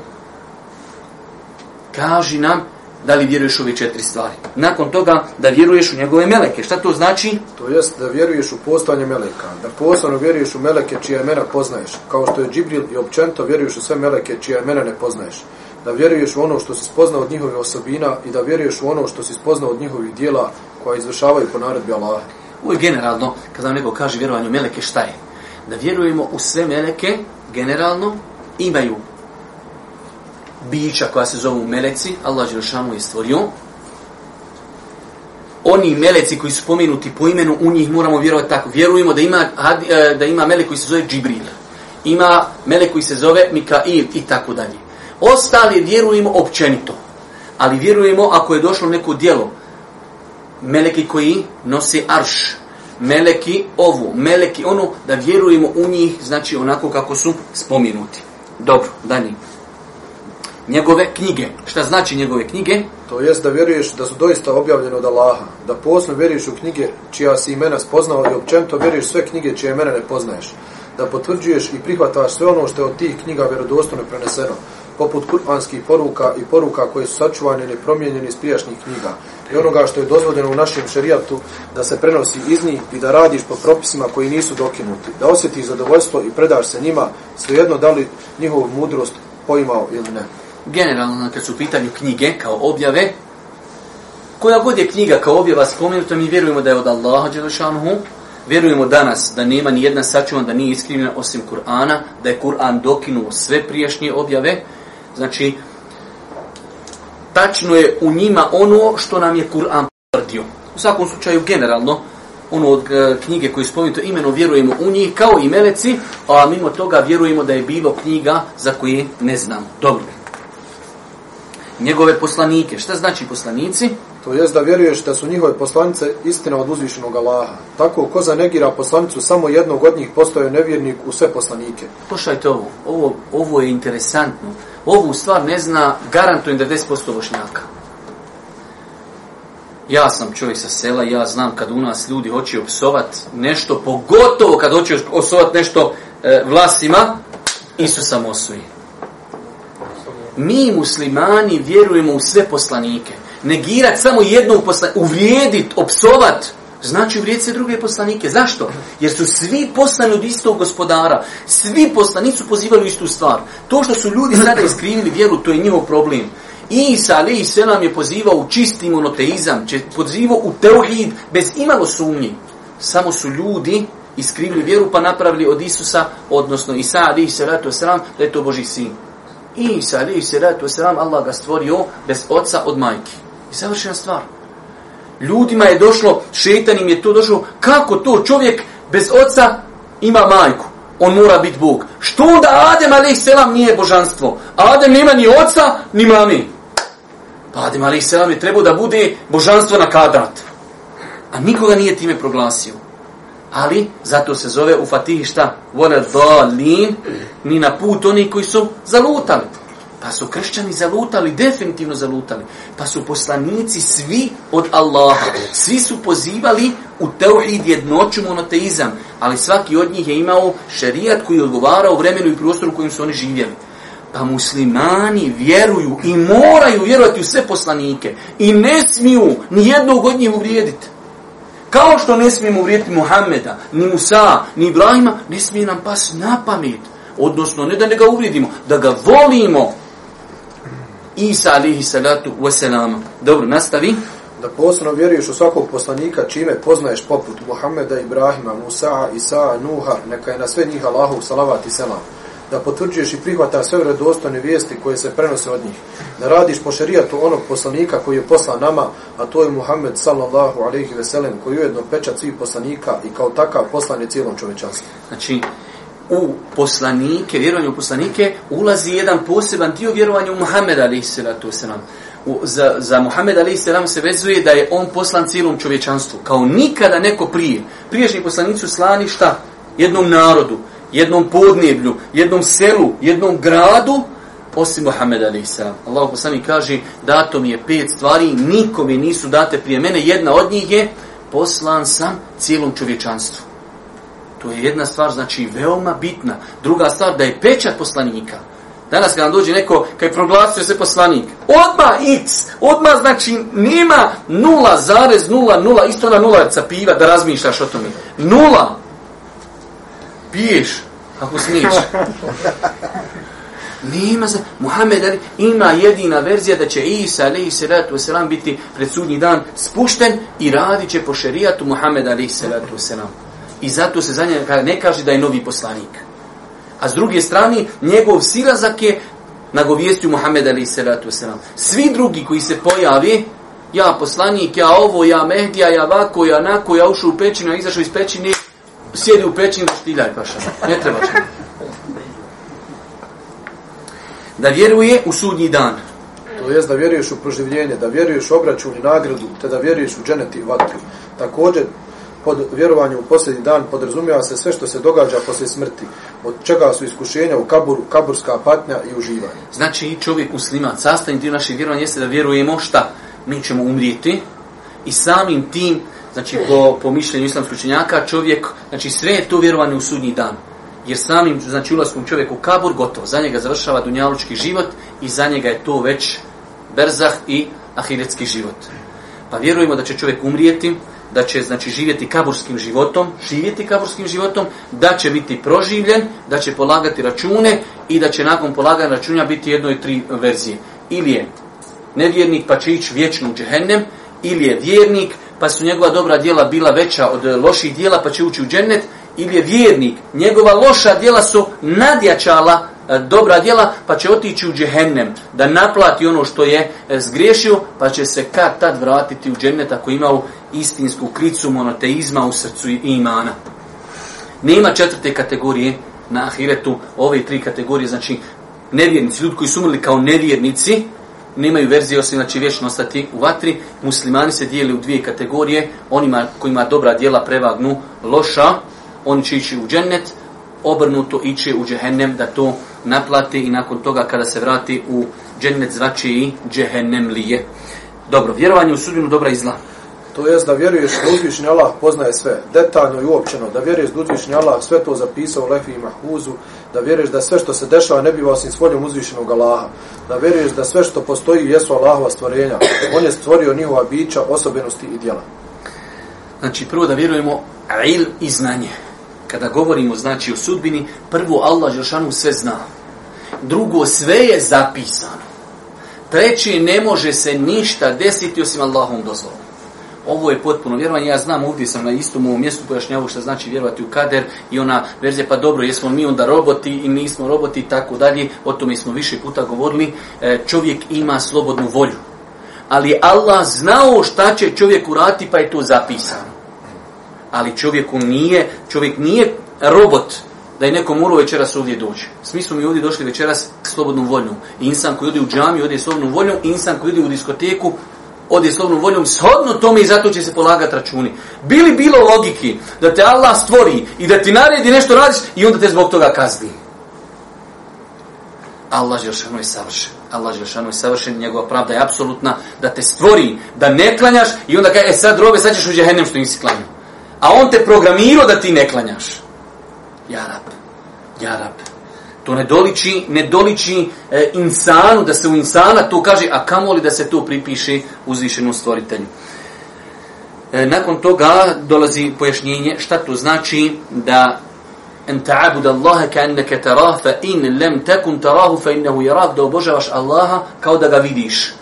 Kaži nam da li vjeruješ u ove četiri stvari. Nakon toga da vjeruješ u njegove meleke. Šta to znači? To jest da vjeruješ u postojanje meleka. Da poslovno vjeruješ u meleke čija imena poznaješ. Kao što je Džibril i općento vjeruješ u sve meleke čija imena ne poznaješ. Da vjeruješ u ono što si spoznao od njihovih osobina i da vjeruješ u ono što si spoznao od njihovih dijela koja izvršavaju po naredbi Allaha. Ovo je generalno, kada nam neko kaže vjerovanje u meleke, šta je? Da vjerujemo u sve meleke, generalno, imaju bića koja se zovu meleci, Allah Đelšanu je stvorio. Oni meleci koji su pomenuti po imenu, u njih moramo vjerovati tako. Vjerujemo da ima, e, da ima melek koji se zove Džibril. Ima melek koji se zove Mikail i tako dalje. Ostali vjerujemo općenito. Ali vjerujemo ako je došlo neko dijelo, meleki koji nose arš, meleki ovu, meleki ono, da vjerujemo u njih, znači onako kako su spomenuti. Dobro, dalje njegove knjige. Šta znači njegove knjige? To jest da vjeruješ da su doista objavljene od Allaha, da posebno vjeruješ u knjige čija si imena spoznao i općenito vjeruješ sve knjige čije imena ne poznaješ, da potvrđuješ i prihvataš sve ono što je od tih knjiga vjerodostojno preneseno, poput kuranskih poruka i poruka koje su sačuvane ili promijenjene iz prijašnjih knjiga i onoga što je dozvoljeno u našem šerijatu da se prenosi iz njih i da radiš po propisima koji nisu dokinuti, da osjetiš zadovoljstvo i predaš se njima, svejedno da li njihovu mudrost poimao ili ne generalno kad su u pitanju knjige kao objave, koja god je knjiga kao objava spomenuta, mi vjerujemo da je od Allaha Đelešanuhu, vjerujemo danas da nema ni jedna sačuvana da nije iskrivljena osim Kur'ana, da je Kur'an dokinuo sve prijašnje objave, znači tačno je u njima ono što nam je Kur'an potvrdio. U svakom slučaju generalno, ono od e, knjige koje spomenuto imeno vjerujemo u njih kao i meleci, a mimo toga vjerujemo da je bilo knjiga za koje ne znam. Dobro njegove poslanike. Šta znači poslanici? To jest da vjeruješ da su njihove poslanice istina od uzvišenog Allaha. Tako ko zanegira poslanicu samo jednog od njih postoje nevjernik u sve poslanike. Pošajte ovo. Ovo, ovo je interesantno. Ovu stvar ne zna garantujem 90% bošnjaka. Ja sam čovjek sa sela, ja znam kad u nas ljudi hoće opsovat nešto, pogotovo kad hoće opsovat nešto e, vlasima, Isusa Mosuje mi muslimani vjerujemo u sve poslanike. Negirat samo jednog poslanika, uvrijedit, opsovat, znači uvrijedit se druge poslanike. Zašto? Jer su svi poslani od istog gospodara. Svi poslanici su pozivali u istu stvar. To što su ljudi sada iskrivili vjeru, to je njihov problem. Isa ali se nam je pozivao u čisti monoteizam, pozivao u teuhid bez imalo sumnji. Samo su ljudi iskrivili vjeru pa napravili od Isusa, odnosno Isa ali se ratu da je to Boži sin. Isa, ali salatu wasalam, selam, Allah ga stvorio bez oca od majke. I savršena stvar. Ljudima je došlo, šetan im je to došlo, kako to čovjek bez oca ima majku? On mora biti Bog. Što onda Adem, ali selam, nije božanstvo? Adem nema ni oca, ni mami. Pa Adem, ali selam, je trebao da bude božanstvo na kadrat. A nikoga nije time proglasio ali zato se zove u Fatihi šta? Vole dolin, ni na put oni koji su zalutali. Pa su kršćani zalutali, definitivno zalutali. Pa su poslanici svi od Allaha. Svi su pozivali u teuhid jednoću monoteizam. Ali svaki od njih je imao šerijat koji je odgovarao vremenu i prostoru u kojem su oni živjeli. Pa muslimani vjeruju i moraju vjerovati u sve poslanike. I ne smiju ni jednog od njih uvrijediti. Kao što ne smijemo uvrijeti Muhammeda, ni Musa, ni Ibrahima, ne smije nam pas na pamet. Odnosno, ne da ne ga uvrijedimo, da ga volimo. Isa alihi salatu wasalama. Dobro, nastavi. Da posebno vjeruješ u svakog poslanika čime poznaješ poput Muhammeda, Ibrahima, Musa, Isa, Nuha, neka je na sve njih Allahu salavat i selam da potvrđuješ i prihvataš sve vredostojne vijesti koje se prenose od njih. Da radiš po šerijatu onog poslanika koji je poslan nama, a to je Muhammed sallallahu alaihi ve sellem, koji je ujedno pečat svih poslanika i kao takav poslan je cijelom čovečanstvu. Znači, u poslanike, vjerovanje u poslanike, ulazi jedan poseban dio vjerovanja u Muhammeda alaihi salatu wasallam. U, za, za Muhammed a.s. se vezuje da je on poslan cijelom čovječanstvu. Kao nikada neko prije. Priješnji poslanici slani šta? Jednom narodu jednom podneblju, jednom selu, jednom gradu, osim Muhammed a.s. Allah poslani kaže, dato mi je pet stvari, nikome nisu date prije mene, jedna od njih je, poslan sam cijelom čovječanstvu. To je jedna stvar, znači, veoma bitna. Druga stvar, da je pečat poslanika. Danas kad nam dođe neko, kad je proglasio se poslanik, odma x, odma znači nema 0,00, isto na nula piva da razmišljaš o tome. Nula piješ, ako smiješ. Nima za... Muhammed Ali ima jedina verzija da će Isa alaihi salatu wasalam biti pred sudnji dan spušten i radit će po šerijatu Muhammed alaihi salatu wasalam. I zato se za njega ne kaže da je novi poslanik. A s druge strane, njegov silazak je nagovijestio Muhammed alaihi salatu wasalam. Svi drugi koji se pojave, ja poslanik, ja ovo, ja Mehdija, ja vako, ja nako, ja ušao u pećinu, ja izašao iz pećine, sjedi u pećini da štiljaj paša. Ne treba će. Da vjeruje u sudnji dan. To jest da vjeruješ u proživljenje, da vjeruješ u obračun i nagradu, te da vjeruješ u dženeti i vatru. Također, pod vjerovanjem u posljednji dan podrazumijeva se sve što se događa poslije smrti, od čega su iskušenja u kaburu, kaburska patnja i uživanje. Znači, čovjek musliman, sastavni dio naših vjerovanja jeste da vjerujemo šta? Mi ćemo umrijeti i samim tim znači po, po mišljenju islamskog učenjaka, čovjek, znači sve je to vjerovanje u sudnji dan. Jer samim, znači ulaskom čovjeku u kabur, gotovo, za njega završava dunjalučki život i za njega je to već berzah i ahiretski život. Pa vjerujemo da će čovjek umrijeti, da će znači živjeti kaburskim životom, živjeti kaburskim životom, da će biti proživljen, da će polagati račune i da će nakon polaganja računa biti jedno i tri verzije. Ili je nevjernik pa će ići vječno u džehennem, ili je vjernik pa su njegova dobra djela bila veća od e, loših djela, pa će ući u džennet, ili je vjernik, njegova loša djela su nadjačala e, dobra djela, pa će otići u džehennem, da naplati ono što je e, zgriješio, pa će se kad tad vratiti u džennet ako imao istinsku kricu monoteizma u srcu i imana. Nema četvrte kategorije na ahiretu, ove tri kategorije, znači nevjernici, ljudi koji su umrli kao nevjernici, nemaju verzije osim znači vječno ostati u vatri. Muslimani se dijeli u dvije kategorije, onima kojima dobra djela prevagnu loša, oni će ići u džennet, obrnuto ići u džehennem da to naplati i nakon toga kada se vrati u džennet zvači i džehennem lije. Dobro, vjerovanje u sudbinu dobra i zla. To jest da vjeruješ da uzvišnji Allah poznaje sve, detaljno i uopćeno, da vjeruješ da uzvišnji Allah sve to zapisao u Lefi i Mahhuzu, da vjeruješ da sve što se dešava ne biva osim svoljom uzvišenog Allaha, da vjeruješ da sve što postoji jesu Allahova stvorenja, on je stvorio njihova bića, osobenosti i djela. Znači, prvo da vjerujemo il i znanje. Kada govorimo, znači, o sudbini, prvo Allah Žešanu sve zna. Drugo, sve je zapisano. Treći, ne može se ništa desiti osim Allahom dozvolom ovo je potpuno vjerovanje. Ja znam, ovdje sam na istom ovom mjestu pojašnjavao što znači vjerovati u kader i ona verzija, pa dobro, jesmo mi onda roboti i nismo roboti i tako dalje. O tome smo više puta govorili. E, čovjek ima slobodnu volju. Ali Allah znao šta će čovjek urati, pa je to zapisano. Ali čovjeku nije, čovjek nije robot, da je neko morao večeras ovdje doći. Svi smo mi ovdje došli večeras slobodnom voljom. Insan koji ode u džami, ode slobodnom voljom, insan koji ide u diskoteku, ode slobnom voljom, shodno tome i zato će se polagati računi. Bili bilo logiki da te Allah stvori i da ti naredi nešto radiš i onda te zbog toga kazni. Allah Želšanu je savršen. Allah Želšanu je savršen, njegova pravda je apsolutna da te stvori, da ne klanjaš i onda kaže, e sad robe, sad ćeš u džehennem što nisi klanjao. A on te programirao da ti ne klanjaš. Ja rab. Ja rab. To ne doliči, ne doliči e, insanu, da se u insana to kaže, a kamoli da se to pripiše uzvišenom stvoritelju. E, nakon toga dolazi pojašnjenje šta to znači da en ta'abud Allaha ka'annaka tarah fa in lam takun tarahu fa innehu yarak da obožavaš Allaha kao da ga vidiš.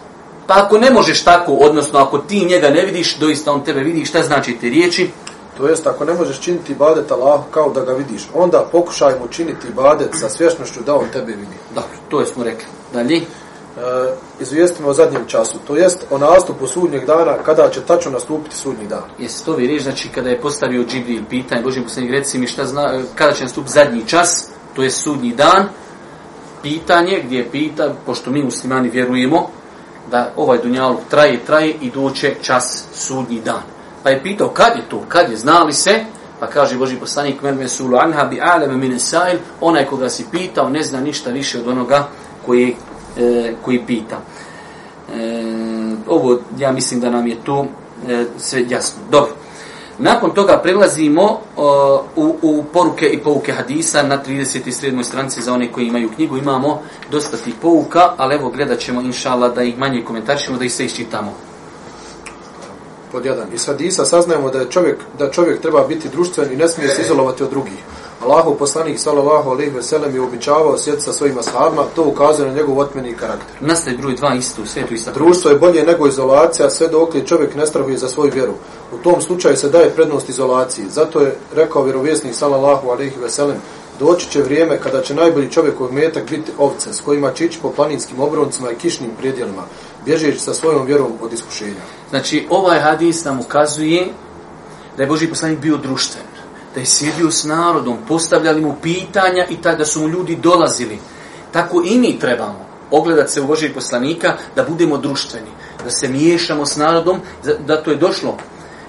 Pa ako ne možeš tako, odnosno ako ti njega ne vidiš, doista on tebe vidi, šta znači te riječi? To jest, ako ne možeš činiti ibadet Allah kao da ga vidiš, onda pokušaj mu činiti ibadet sa svješnošću da on tebe vidi. Dobro, to smo rekli. Dalje? E, izvijestimo o zadnjem času. To jest, o nastupu sudnjeg dana, kada će tačno nastupiti sudnji dan. Jesi to vi reći, znači kada je postavio Džibril pitanje, Božim poslanik, reci mi šta zna, kada će nastupiti zadnji čas, to je sudnji dan, pitanje gdje je pita, pošto mi muslimani vjerujemo, da ovaj dunjaluk traje, traje i doće čas sudnji dan. Pa je pitao kad je to, kad je, znali se, pa kaže Boži poslanik, men mesulu anha bi aleme mine sail, onaj koga si pitao ne zna ništa više od onoga koji, e, koji pita. E, ovo, ja mislim da nam je to e, sve jasno. Dobro. Nakon toga prelazimo o, u, u poruke i pouke hadisa na 37. stranici za one koji imaju knjigu. Imamo dosta tih pouka, ali evo gledat ćemo, inšala, da ih manje komentarišemo, da ih sve iščitamo pod jedan. Iz hadisa saznajemo da je čovjek, da čovjek treba biti društven i ne smije se izolovati od drugih. Allahu poslanik sallallahu alejhi ve sellem je običavao sjeti sa svojim ashabima, to ukazuje na njegov otmeni karakter. Nastaje broj dva isto, sve to isto. Društvo je bolje nego izolacija, sve dok li čovjek ne strahuje za svoju vjeru. U tom slučaju se daje prednost izolaciji. Zato je rekao vjerovjesnik sallallahu alejhi ve sellem Doći će vrijeme kada će najbolji čovjekov metak biti ovce s kojima će ići po planinskim obroncima i kišnim predjelima, bježeći sa svojom vjerom od iskušenja. Znači, ovaj hadis nam ukazuje da je Boži poslanik bio društven, da je sjedio s narodom, postavljali mu pitanja i tada su mu ljudi dolazili. Tako i mi trebamo ogledat se u Božih poslanika da budemo društveni, da se miješamo s narodom, da to je došlo.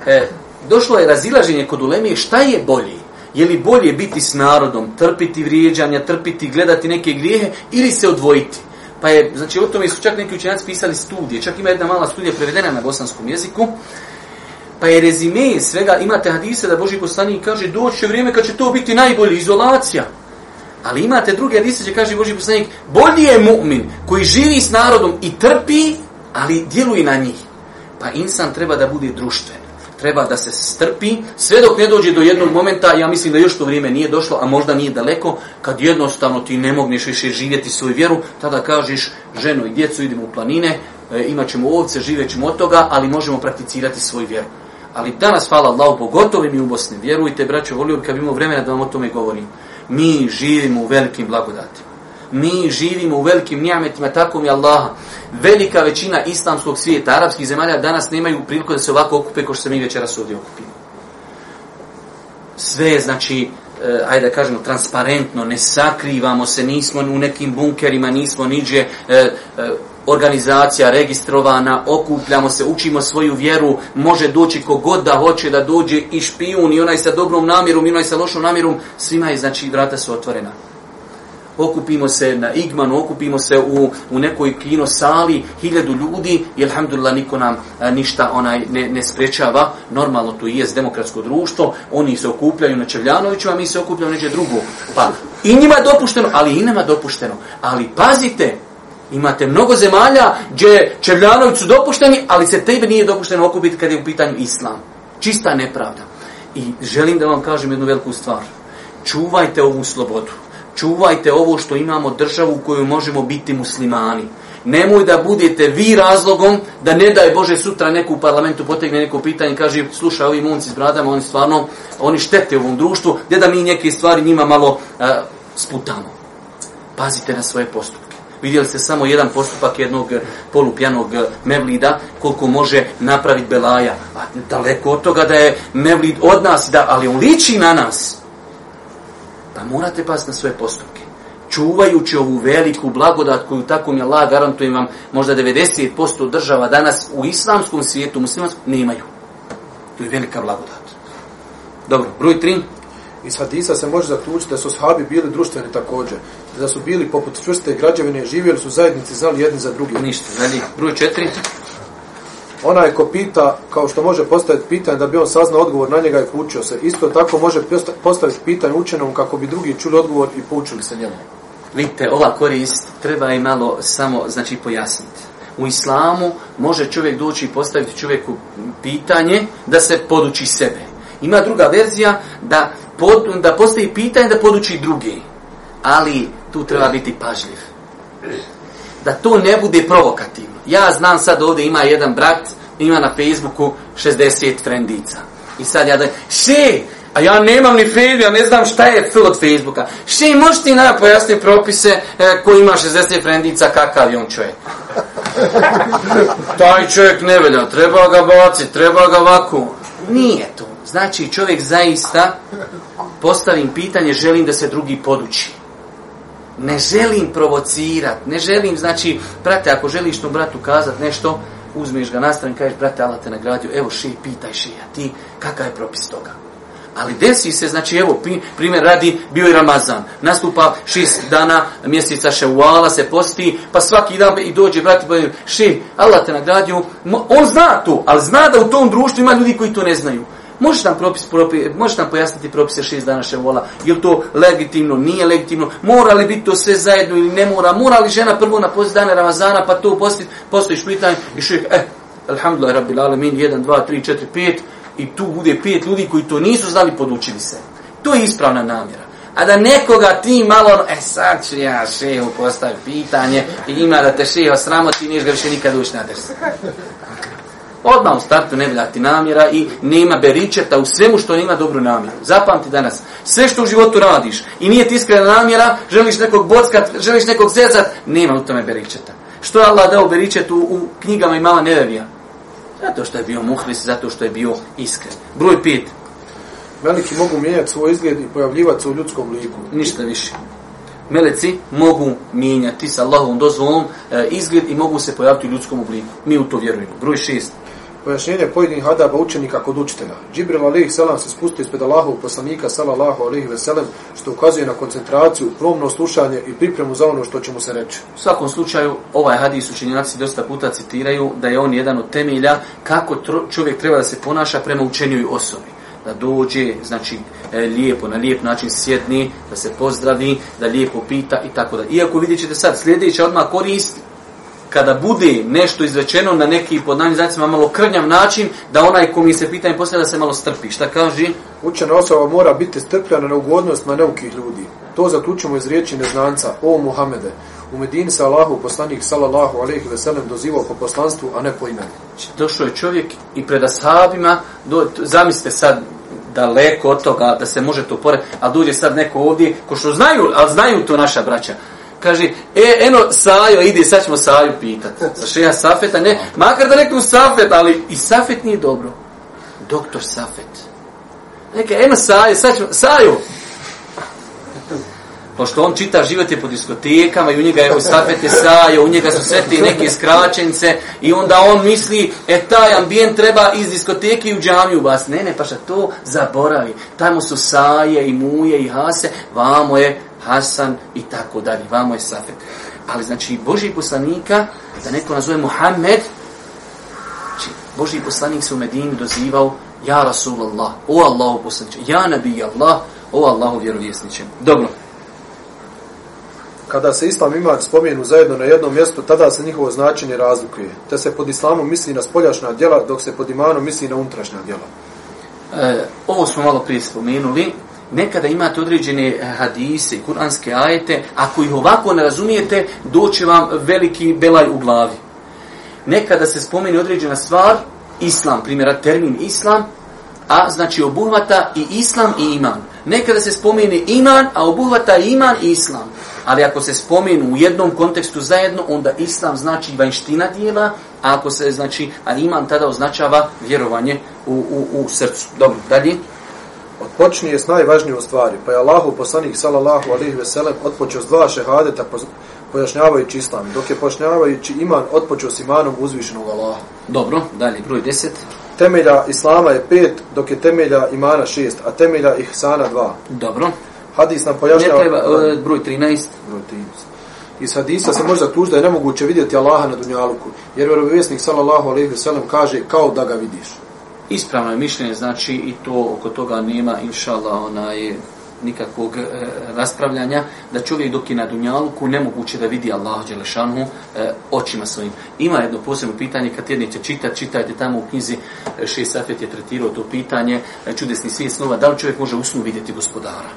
E, došlo je razilaženje kod ulemije šta je bolji. Je li bolje biti s narodom, trpiti vrijeđanja, trpiti, gledati neke grijehe ili se odvojiti? Pa je, znači o tome su čak neki učenjaci pisali studije, čak ima jedna mala studija prevedena na bosanskom jeziku, pa je rezime svega, imate hadise da Boži poslanik kaže doće vrijeme kad će to biti najbolji, izolacija. Ali imate druge hadise gdje kaže Boži poslanik, bolji je mu'min koji živi s narodom i trpi, ali djeluje na njih. Pa insan treba da bude društven treba da se strpi, sve dok ne dođe do jednog momenta, ja mislim da još to vrijeme nije došlo, a možda nije daleko, kad jednostavno ti ne mogneš više živjeti svoju vjeru, tada kažeš ženu i djecu idemo u planine, e, imat ćemo ovce, živjet ćemo od toga, ali možemo prakticirati svoju vjeru. Ali danas, hvala Allahu, pogotovo mi u Bosni, vjerujte, braćo, volio bi kad bi imao vremena da vam o tome govorim. Mi živimo u velikim blagodatima mi živimo u velikim njametima, tako mi Allaha. Velika većina islamskog svijeta, arapskih zemalja, danas nemaju priliku da se ovako okupe kao što se mi večeras ovdje okupimo. Sve je, znači, eh, ajde da kažemo, transparentno, ne sakrivamo se, nismo u nekim bunkerima, nismo niđe eh, eh, organizacija registrovana, okupljamo se, učimo svoju vjeru, može doći kogod da hoće da dođe i špijun, i onaj sa dobrom namjerom, i onaj sa lošom namjerom, svima je, znači, vrata su otvorena okupimo se na Igmanu, okupimo se u, u nekoj kino sali, hiljadu ljudi i alhamdulillah niko nam a, ništa onaj ne, ne sprečava. Normalno to je demokratsko društvo, oni se okupljaju na Čevljanoviću, a mi se okupljamo neđe drugo. Pa i njima je dopušteno, ali i nema dopušteno. Ali pazite, imate mnogo zemalja gdje Čevljanović su dopušteni, ali se tebe nije dopušteno okupiti kad je u pitanju islam. Čista nepravda. I želim da vam kažem jednu veliku stvar. Čuvajte ovu slobodu čuvajte ovo što imamo državu u kojoj možemo biti muslimani. Nemoj da budete vi razlogom da ne daj Bože sutra neku u parlamentu potegne neko pitanje i kaže slušaj ovi munci s bradama, oni stvarno, oni štete ovom društvu, gdje da mi neke stvari njima malo uh, sputamo. Pazite na svoje postupke. Vidjeli ste samo jedan postupak jednog e, polupjanog e, mevlida koliko može napraviti belaja. A daleko od toga da je mevlid od nas, da, ali on liči na nas. Pa morate paziti na svoje postupke. Čuvajući ovu veliku blagodat koju tako mi Allah garantujem vam, možda 90% država danas u islamskom svijetu, muslimanskom, nemaju. To je velika blagodat. Dobro, broj 3. Iz hadisa se može zaključiti da su sahabi bili društveni također. Da su bili poput čvrste građevine, živjeli su zajednici, znali jedni za drugi. Ništa, znači, broj 4. Onaj ko pita, kao što može postaviti pitanje da bi on saznao odgovor na njega i poučio se. Isto tako može postaviti pitanje učenom kako bi drugi čuli odgovor i poučili se njemu. Vidite, ova korist treba i malo samo, znači, pojasniti. U islamu može čovjek doći i postaviti čovjeku pitanje da se poduči sebe. Ima druga verzija da, pod, da postavi pitanje da poduči drugi. Ali tu treba biti pažljiv. Da to ne bude provokativno. Ja znam sad ovdje ima jedan brat, ima na Facebooku 60 frendica. I sad ja da, še, a ja nemam ni Facebook, ja ne znam šta je fil od Facebooka. Še, možeš ti nam pojasniti propise e, ko ima 60 frendica, kakav je on čovjek? Taj čovjek ne velja, treba ga baciti, treba ga ovako. Nije to. Znači čovjek zaista postavim pitanje, želim da se drugi poduči. Ne želim provocirati, ne želim, znači, brate, ako želiš tom bratu kazat nešto, uzmeš ga na stran, kažeš, brate, Allah te nagradio, evo še, pitaj še, a ti, kakav je propis toga? Ali desi se, znači, evo, primjer radi, bio je Ramazan, nastupa šest dana mjeseca ševala, se posti, pa svaki dan i dođe, brate, pa še, Allah te nagradio, on zna to, ali zna da u tom društvu ima ljudi koji to ne znaju. Možeš nam, propis, propis, možeš nam pojasniti propise šest dana ševola? Je to legitimno, nije legitimno? Mora li biti to sve zajedno ili ne mora? Mora li žena prvo na post dana Ramazana pa to postiti? postojiš pitanje i šujek, eh, alhamdulillah, rabbil alamin, 1, 2, 3, 4, 5 i tu bude pet ljudi koji to nisu znali, podučili se. To je ispravna namjera. A da nekoga ti malo, e sad ću ja šehu postaviti pitanje i ima da te šeho sramoti, niješ ga više nikad ući na. Odmah u startu ne vljati namjera i nema beričeta u svemu što ima dobru namjeru. Zapamti danas, sve što u životu radiš i nije ti iskrena namjera, želiš nekog bockat, želiš nekog zezat, nema u tome beričeta. Što je Allah dao beričet u, u knjigama i mala nevevija? Zato što je bio muhlis, zato što je bio iskren. Broj pet. Veliki mogu mijenjati svoj izgled i pojavljivati se u ljudskom liku. Ništa više. Meleci mogu mijenjati sa Allahovom dozvolom e, izgled i mogu se pojaviti u ljudskom obliku. Mi u to vjerujemo. Broj šest pojašnjenje pojedinih adaba učenika kod učitelja. Džibril alaihi selam se spustio ispred Allahovog poslanika sallallahu alaihi veselem, što ukazuje na koncentraciju, promno slušanje i pripremu za ono što će mu se reći. U svakom slučaju, ovaj hadis učenjaci dosta puta citiraju da je on jedan od temelja kako čovjek treba da se ponaša prema učenjoj osobi da dođe, znači e, lijepo, na lijep način sjedni, da se pozdravi, da lijepo pita i tako da. Iako vidjet ćete sad sljedeća odmah korist, kada bude nešto izrečeno na neki pod zacima malo krnjav način, da onaj ko mi se pitanje poslije da se malo strpi. Šta kaže? Učena osoba mora biti strpljena na ugodnostima neukih ljudi. To zaključujemo iz riječi neznanca, o Muhammede. U Medini sa Allahu poslanik sallallahu alejhi ve sellem dozivao po poslanstvu, a ne po imenu. Znači, došao je čovjek i pred ashabima, do, zamislite sad daleko od toga da se može to pored, a dođe sad neko ovdje, ko što znaju, ali znaju to naša braća, kaže, e, eno, Sajo, ide, sad ćemo Saju pitat. Za šeha Safeta, ne, makar da nekom Safet, ali i Safet nije dobro. Doktor Safet. Neka, eno, Sajo, sad ćemo, Saju! Pošto on čita život je po diskotekama i u njega je u Safete Sajo, u njega su sve te neke skraćenice i onda on misli, e, taj ambijent treba iz diskoteke u džamiju bas. Ne, ne, pa šta to zaboravi. Tamo su Saje i Muje i Hase, vamo je Hasan i tako dalje. Vamo je Safet. Ali znači Boži poslanika, da neko nazove Muhammed, znači Boži poslanik se u Medini dozivao Ja Rasulallah, o Allahu poslaniče, ja nabi Allah, o Allahu vjerovjesniče. Dobro. Kada se islam ima spomenu zajedno na jednom mjestu, tada se njihovo značenje razlikuje. Te se pod islamom misli na spoljašnja djela, dok se pod imanom misli na unutrašnja djela. E, ovo smo malo prije spomenuli nekada imate određene hadise i kuranske ajete, ako ih ovako ne razumijete, doće vam veliki belaj u glavi. Nekada se spomeni određena stvar, islam, primjera termin islam, a znači obuhvata i islam i iman. Nekada se spomeni iman, a obuhvata i iman i islam. Ali ako se spomenu u jednom kontekstu zajedno, onda islam znači vanština dijela, a ako se znači, a iman tada označava vjerovanje u, u, u srcu. Dobro, dalje. Odpočinje s najvažnijom stvari, pa je Allahu poslanik sallallahu alaihi ve sellem odpočeo s dva šehadeta pojašnjavajući islam, dok je pojašnjavajući iman odpočeo s imanom uzvišenog Allaha. Dobro, dalje, broj 10. Temelja islama je pet, dok je temelja imana šest, a temelja ihsana dva. Dobro. Hadis nam pojašnjava... Ne treba, uh, broj 13. Broj 13. Iz hadisa se može zaključiti da je nemoguće vidjeti Allaha na dunjaluku, jer vjerovjesnik sallallahu alejhi ve sellem kaže kao da ga vidiš. Ispravno je mišljenje, znači i to oko toga nema inshallah onaj nikakvog e, raspravljanja, da čovjek dok je na Dunjaluku nemoguće da vidi Allah Đelešanu e, očima svojim. Ima jedno posebno pitanje, kad jednice čitati, čitajte tamo u knjizi e, Šest Safet je tretirao to pitanje, e, čudesni svijet snova, da li čovjek može usnu vidjeti gospodara?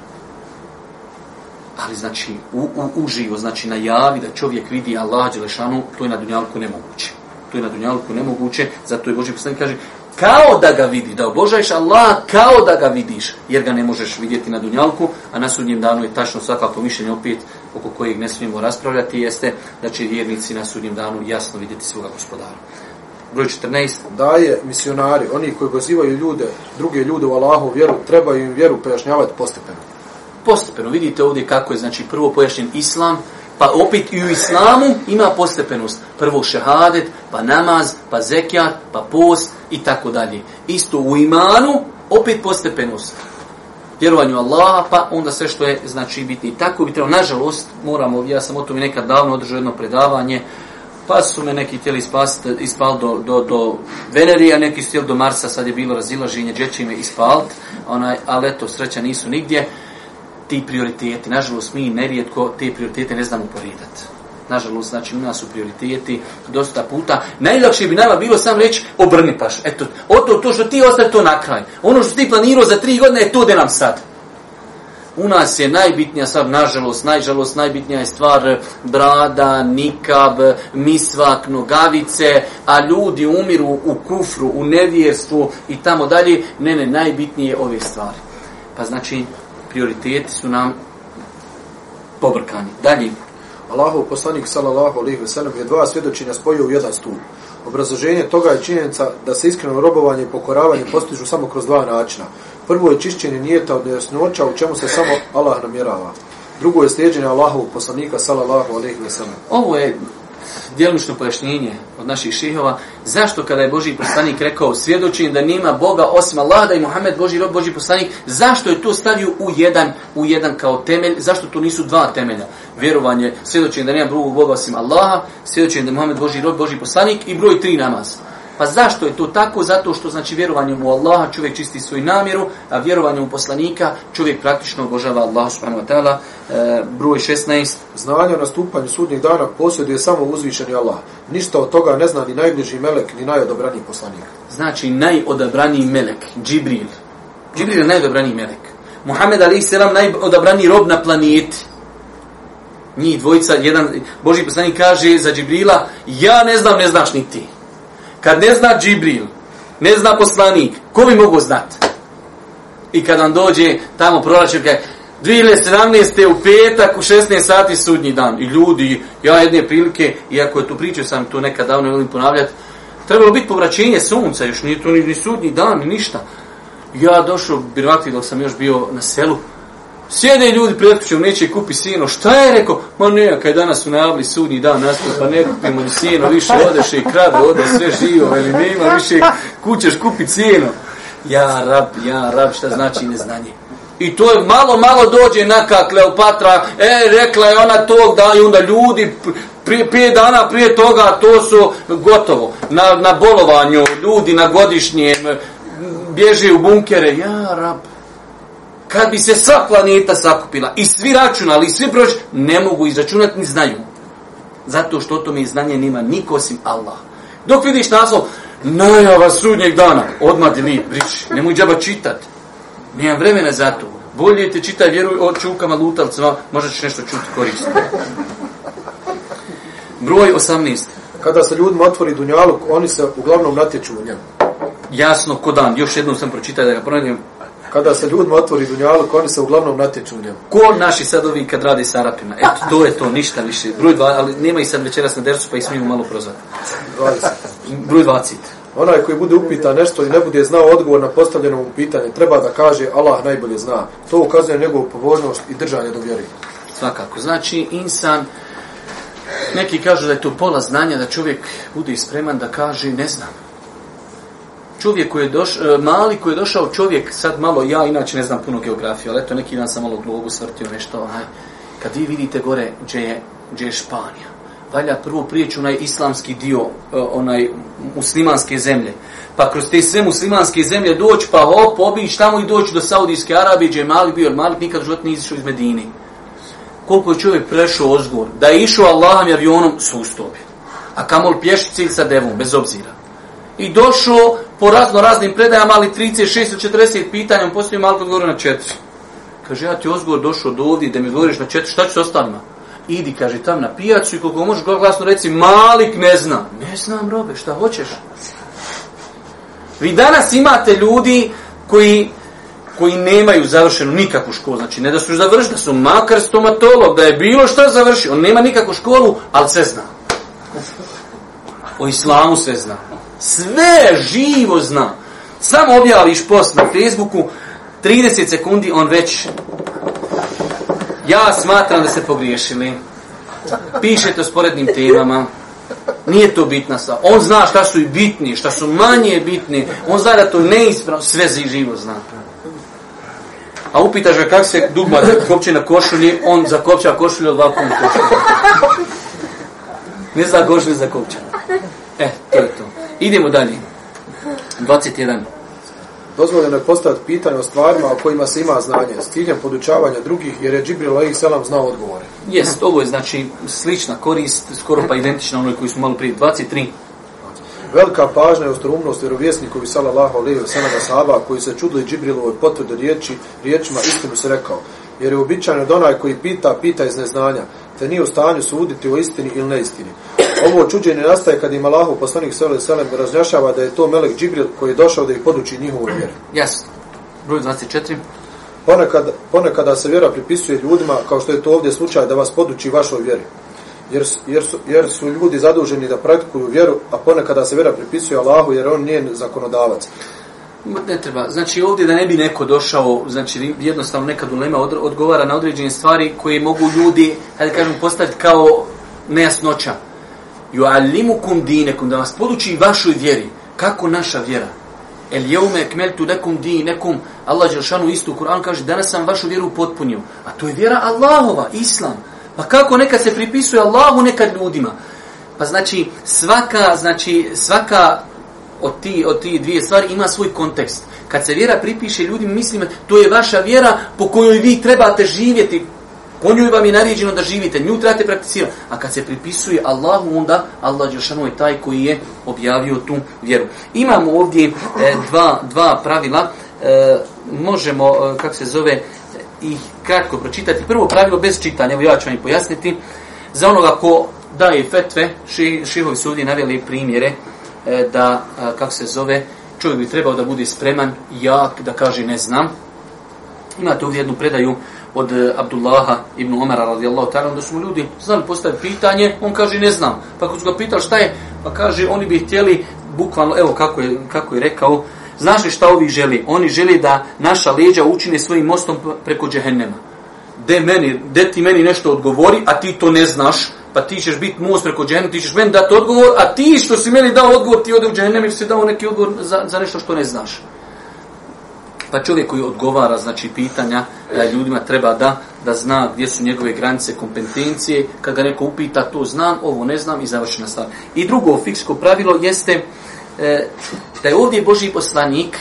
Ali znači, u, u, uživo, znači najavi da čovjek vidi Allah Đelešanu, to je na Dunjaluku nemoguće. To je na Dunjaluku nemoguće, zato je Boži poslanik kaže, kao da ga vidi, da obožaješ Allah kao da ga vidiš, jer ga ne možeš vidjeti na dunjalku, a na sudnjem danu je tačno svakako mišljenje opet oko kojeg ne smijemo raspravljati, jeste da će vjernici na sudnjem danu jasno vidjeti svoga gospodara. Broj 14. Daje misionari, oni koji pozivaju ljude, druge ljude u Allahu vjeru, trebaju im vjeru pojašnjavati postepeno. Postepeno, vidite ovdje kako je, znači prvo pojašnjen islam, pa opet i u islamu ima postepenost. Prvo šehadet, pa namaz, pa zekijat, pa post i tako dalje. Isto u imanu, opet postepenost. Vjerovanju Allaha, pa onda sve što je znači biti i tako bi trebalo. Nažalost, moramo, ja sam o tome nekad davno održao jedno predavanje, pa su me neki htjeli ispasti, ispal do, do, do Venerija, neki su htjeli do Marsa, sad je bilo razilaženje, džeći me onaj, ali eto, sreća nisu nigdje ti prioriteti. Nažalost, mi nerijetko te prioritete ne znamo poredati. Nažalost, znači, u nas su prioriteti dosta puta. Najlakše bi nama bilo sam reći, obrni paš. Eto, oto to, to što ti ostaje to na kraj. Ono što ti planirao za tri godine, je to da nam sad. U nas je najbitnija stvar, nažalost, najžalost, najbitnija je stvar eh, brada, nikab, eh, misvak, nogavice, a ljudi umiru u kufru, u nevjerstvu i tamo dalje. Ne, ne, najbitnije ove stvari. Pa znači, prioriteti su nam pobrkani. Dalje. Allahov poslanik sallallahu alejhi ve sellem je dva svjedočenja spojio u jedan stup. Obrazloženje toga je činjenica da se iskreno robovanje i pokoravanje postižu samo kroz dva načina. Prvo je čišćenje nijeta od nejasnoća u čemu se samo Allah namjerava. Drugo je slijedženje Allahovog poslanika sallallahu alejhi ve sellem. Ovo je djelomično pojašnjenje od naših šihova, zašto kada je Boži poslanik rekao svjedočim da nema Boga osim Allaha da i Muhammed Boži rob Boži poslanik, zašto je to stavio u jedan, u jedan kao temelj, zašto to nisu dva temelja? Vjerovanje, svjedočim da nema drugog Boga osim Allaha, svjedočim da je Muhammed Boži rob Boži poslanik i broj tri namaz. Pa zašto je to tako? Zato što znači vjerovanjem u Allaha čovjek čisti svoju namjeru, a vjerovanjem u poslanika čovjek praktično obožava Allah subhanahu wa ta'ala. E, broj 16. Znanje o nastupanju sudnjih dana posjeduje samo uzvišeni Allah. Ništa od toga ne zna ni najbliži melek, ni najodobraniji poslanik. Znači najodobraniji melek, Džibril. Džibril je najodobraniji melek. Muhammed alaih selam najodobraniji rob na planeti. Njih dvojica, jedan, Boži poslanik kaže za Džibrila, ja ne znam, ne znaš ni ti. Kad ne zna Džibril, ne zna poslanik, ko bi mogu znat? I kad vam dođe tamo proračun, kaže, 2017. u petak u 16 sati sudnji dan. I ljudi, ja jedne prilike, iako je tu pričao sam to nekad davno volim ponavljati, trebalo biti povraćenje sunca, još nije to ni, ni sudnji dan, ni ništa. Ja došao, birvati dok sam još bio na selu, Sjede ljudi pred kućom, neće kupi sino. Šta je rekao? Ma ne, kaj danas su najavili sudnji dan nastup, pa ne kupimo ni sino, više odeš i krade, ode sve živo, veli nema više kućeš kupi sino. Ja rab, ja rab, šta znači neznanje? I to je malo, malo dođe neka Kleopatra, e, rekla je ona tog da i onda ljudi prije, prije dana prije toga to su gotovo. Na, na bolovanju, ljudi na godišnjem, bježe u bunkere, ja rab kad bi se sva planeta sakupila i svi računali i svi prošli, ne mogu izračunati ni znaju. Zato što o tome znanje nima niko osim Allah. Dok vidiš naslov, najava sudnjeg dana, odmah delete, briši, nemoj džaba čitat. Nijem vremena za to. Bolje te čitaj vjeru o čukama, lutalcima, možda ćeš nešto čuti koristiti. Broj 18. Kada se ljudima otvori dunjaluk, oni se uglavnom natječu u njemu. Jasno, ko dan, još jednom sam pročitao da ga pronadim. Kada se ljudima otvori dunjaluk, oni se uglavnom natječu u njemu. Ko naši sad ovi kad radi s Arapima? Eto, to je to, ništa više. Broj 2, ali nema i sad večeras na dersu, pa ih smijemo malo prozvati. 20. Broj 20. Onaj koji bude upita nešto i ne bude znao odgovor na postavljeno mu pitanje, treba da kaže Allah najbolje zna. To ukazuje njegovu pobožnost i držanje do vjeri. Svakako. Znači, insan, neki kažu da je to pola znanja, da čovjek bude spreman da kaže ne znam. Čovjek koji je došao, e, mali koji je došao čovjek, sad malo, ja inače ne znam puno geografije, ali eto neki dan sam malo globu svrtio nešto, onaj, kad vi vidite gore gdje je, gdje je Španija, valja prvo prijeći onaj islamski dio, e, onaj muslimanske zemlje. Pa kroz te sve muslimanske zemlje doći, pa hop, obići tamo i doći do Saudijske Arabije, gdje je Malik bio, jer Malik nikad život nije izišao iz Medini. Koliko je čovjek prešao ozgor, da je išao Allahom i avionom, sustopi. A kamol pješici sa devom, bez obzira. I došao po razno raznim predajama, ali 36 40 pitanja, on postoji malo odgovor na četiri. Kaže, ja ti ozgovor došao do ovdje da mi odgovoriš na četiri, šta ću s ostalima? idi, kaže, tam na pijacu i koliko možeš glasno reci, Malik ne zna. Ne znam, robe, šta hoćeš? Vi danas imate ljudi koji koji nemaju završenu nikakvu školu, znači ne da su završili, da su makar stomatolog, da je bilo što završio, on nema nikakvu školu, ali sve zna. O islamu sve zna. Sve živo zna. Samo objaviš post na Facebooku, 30 sekundi on već Ja smatram da se pogriješili. Pišete o sporednim temama. Nije to bitna stvar. On zna šta su i bitni, šta su manje bitni. On zna da to neispravno, sve živo zna. A upitaš ga kako se dugma kopće na košulji, on zakopća košulju od ovakvom košulju. Ne zna košulju za kopća. E, to je to. Idemo dalje. 21. Dozvoljeno je postaviti pitanje o stvarima o kojima se ima znanje, s ciljem podučavanja drugih, jer je Džibril alaih salam znao odgovore. Jest, ovo je znači slična korist, skoro pa identična onoj koji smo malo prije. 23. Velika pažnja i ostrumnost vjerovjesnikovi sallallahu alejhi ve sellem sahaba koji se čudili Džibrilovoj potvrdi riječi, riječima istinu se rekao. Jer je običajno da onaj koji pita, pita iz neznanja, te nije u stanju suditi o istini ili neistini. Ovo čuđenje nastaje kad im Allahu poslanik sallallahu alejhi ve sellem razjašnjava da je to melek Džibril koji je došao da ih poduči njihovu vjeru. Jasno. Broj 24. Ponekad, ponekada se vjera pripisuje ljudima, kao što je to ovdje slučaj, da vas poduči vašoj vjeri. Jer, jer, su, jer su ljudi zaduženi da praktikuju vjeru, a ponekada se vjera pripisuje Allahu jer on nije zakonodavac. Ne treba. Znači ovdje da ne bi neko došao, znači jednostavno nekad ulema odgovara na određene stvari koje mogu ljudi, hajde kažem, postaviti kao nejasnoća. Ju'allimukum dinekum, da vas poduči vašoj vjeri. Kako naša vjera? El jeume ekmeltu nekum dinekum. Allah Đelšanu istu u Kur'an kaže, danas sam vašu vjeru potpunio. A to je vjera Allahova, Islam. Pa kako nekad se pripisuje Allahu, nekad ljudima? Pa znači, svaka, znači, svaka od ti, od ti dvije stvari ima svoj kontekst. Kad se vjera pripiše ljudima, mislim, to je vaša vjera po kojoj vi trebate živjeti. Po njoj vam je naređeno da živite, nju trebate prakticirati. A kad se pripisuje Allahu, onda Allah Đelšanu je taj koji je objavio tu vjeru. Imamo ovdje e, dva, dva pravila. E, možemo, e, kako se zove, ih kratko pročitati. Prvo pravilo bez čitanja, evo ja ću vam i pojasniti. Za onoga ko daje fetve, ši, šihovi su ovdje navjeli primjere, E, da, e, kako se zove, čovjek bi trebao da bude spreman, jak, da kaže ne znam. Imate ovdje jednu predaju od e, Abdullaha ibn Omara radijallahu ta'ala, da su mu ljudi znali postaviti pitanje, on kaže ne znam. Pa kad su ga pitali šta je, pa kaže oni bi htjeli, bukvalno, evo kako je, kako je rekao, znaš li šta ovi želi? Oni želi da naša leđa učine svojim mostom preko džehennema. De, meni, de ti meni nešto odgovori, a ti to ne znaš, pa ti ćeš biti most preko džene, ti ćeš meni dati odgovor, a ti što si meni dao odgovor, ti ode u džene, jer si dao neki odgovor za, za nešto što ne znaš. Pa čovjek koji odgovara znači pitanja da ljudima treba da da zna gdje su njegove granice kompetencije kad ga neko upita to znam ovo ne znam i završena stvar. I drugo fiksko pravilo jeste e, da je ovdje Boži poslanik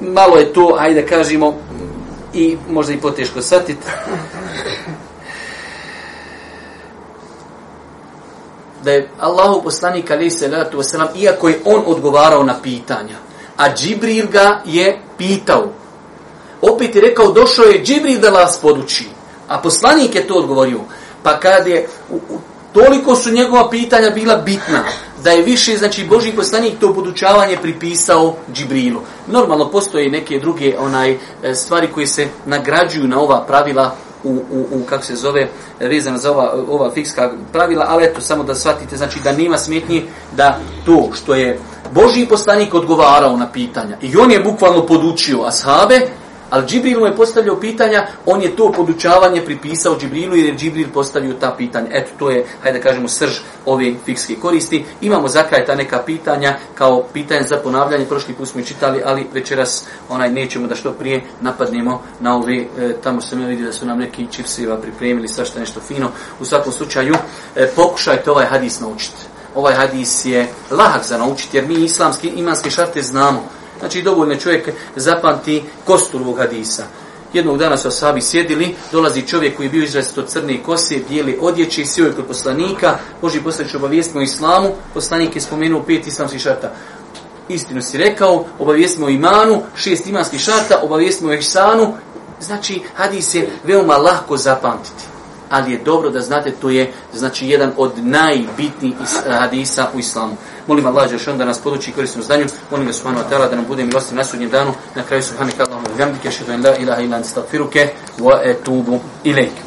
malo je to ajde kažemo i možda i poteško shvatiti da je Allahu poslanik alejhi salatu wasalam, iako je on odgovarao na pitanja a Džibril ga je pitao. opet je rekao, došao je Džibril da vas poduči. A poslanik je to odgovorio. Pa kad je, u, u, toliko su njegova pitanja bila bitna, da je više, znači, Boži poslanik to podučavanje pripisao Džibrilu. Normalno postoje neke druge onaj e, stvari koje se nagrađuju na ova pravila u, u, u kako se zove, vezano za ova, ova fikska pravila, ali eto, samo da shvatite, znači da nema smetnje da to što je Boži poslanik odgovarao na pitanja i on je bukvalno podučio ashabe, Ali Džibril mu je postavljao pitanja, on je to podučavanje pripisao Džibrilu jer je Džibril postavio ta pitanja. Eto, to je, hajde da kažemo, srž ove fikske koristi. Imamo za kraj ta neka pitanja kao pitanje za ponavljanje. Prošli put smo čitali, ali večeras onaj nećemo da što prije napadnemo na ove, e, tamo sam ja vidio da su nam neki čipsiva pripremili, svašta nešto fino. U svakom slučaju, e, pokušajte ovaj hadis naučiti. Ovaj hadis je lahak za naučiti jer mi islamski imanske šarte znamo. Znači dovoljno čovjek zapamti kostur ovog hadisa. Jednog dana su asabi sjedili, dolazi čovjek koji je bio izrazito crne kose, bijeli odjeće, sjeo je kod poslanika, Boži poslanič obavijestimo islamu, poslanik je spomenuo pet islamskih šarta. Istinu si rekao, obavijestimo imanu, šest imanskih šarta, obavijestimo ihsanu, znači hadis je veoma lahko zapamtiti ali je dobro da znate to je znači jedan od najbitnijih eh, hadisa u islamu. Molim Allah Žešan da nas poduči korisnom znanju. Molim ga subhanahu wa da nam bude milosti na sudnjem danu. Na kraju subhanahu Allahumma ta'ala wa šedu en la ilaha ilan anstagfiruke wa etubu ilaik.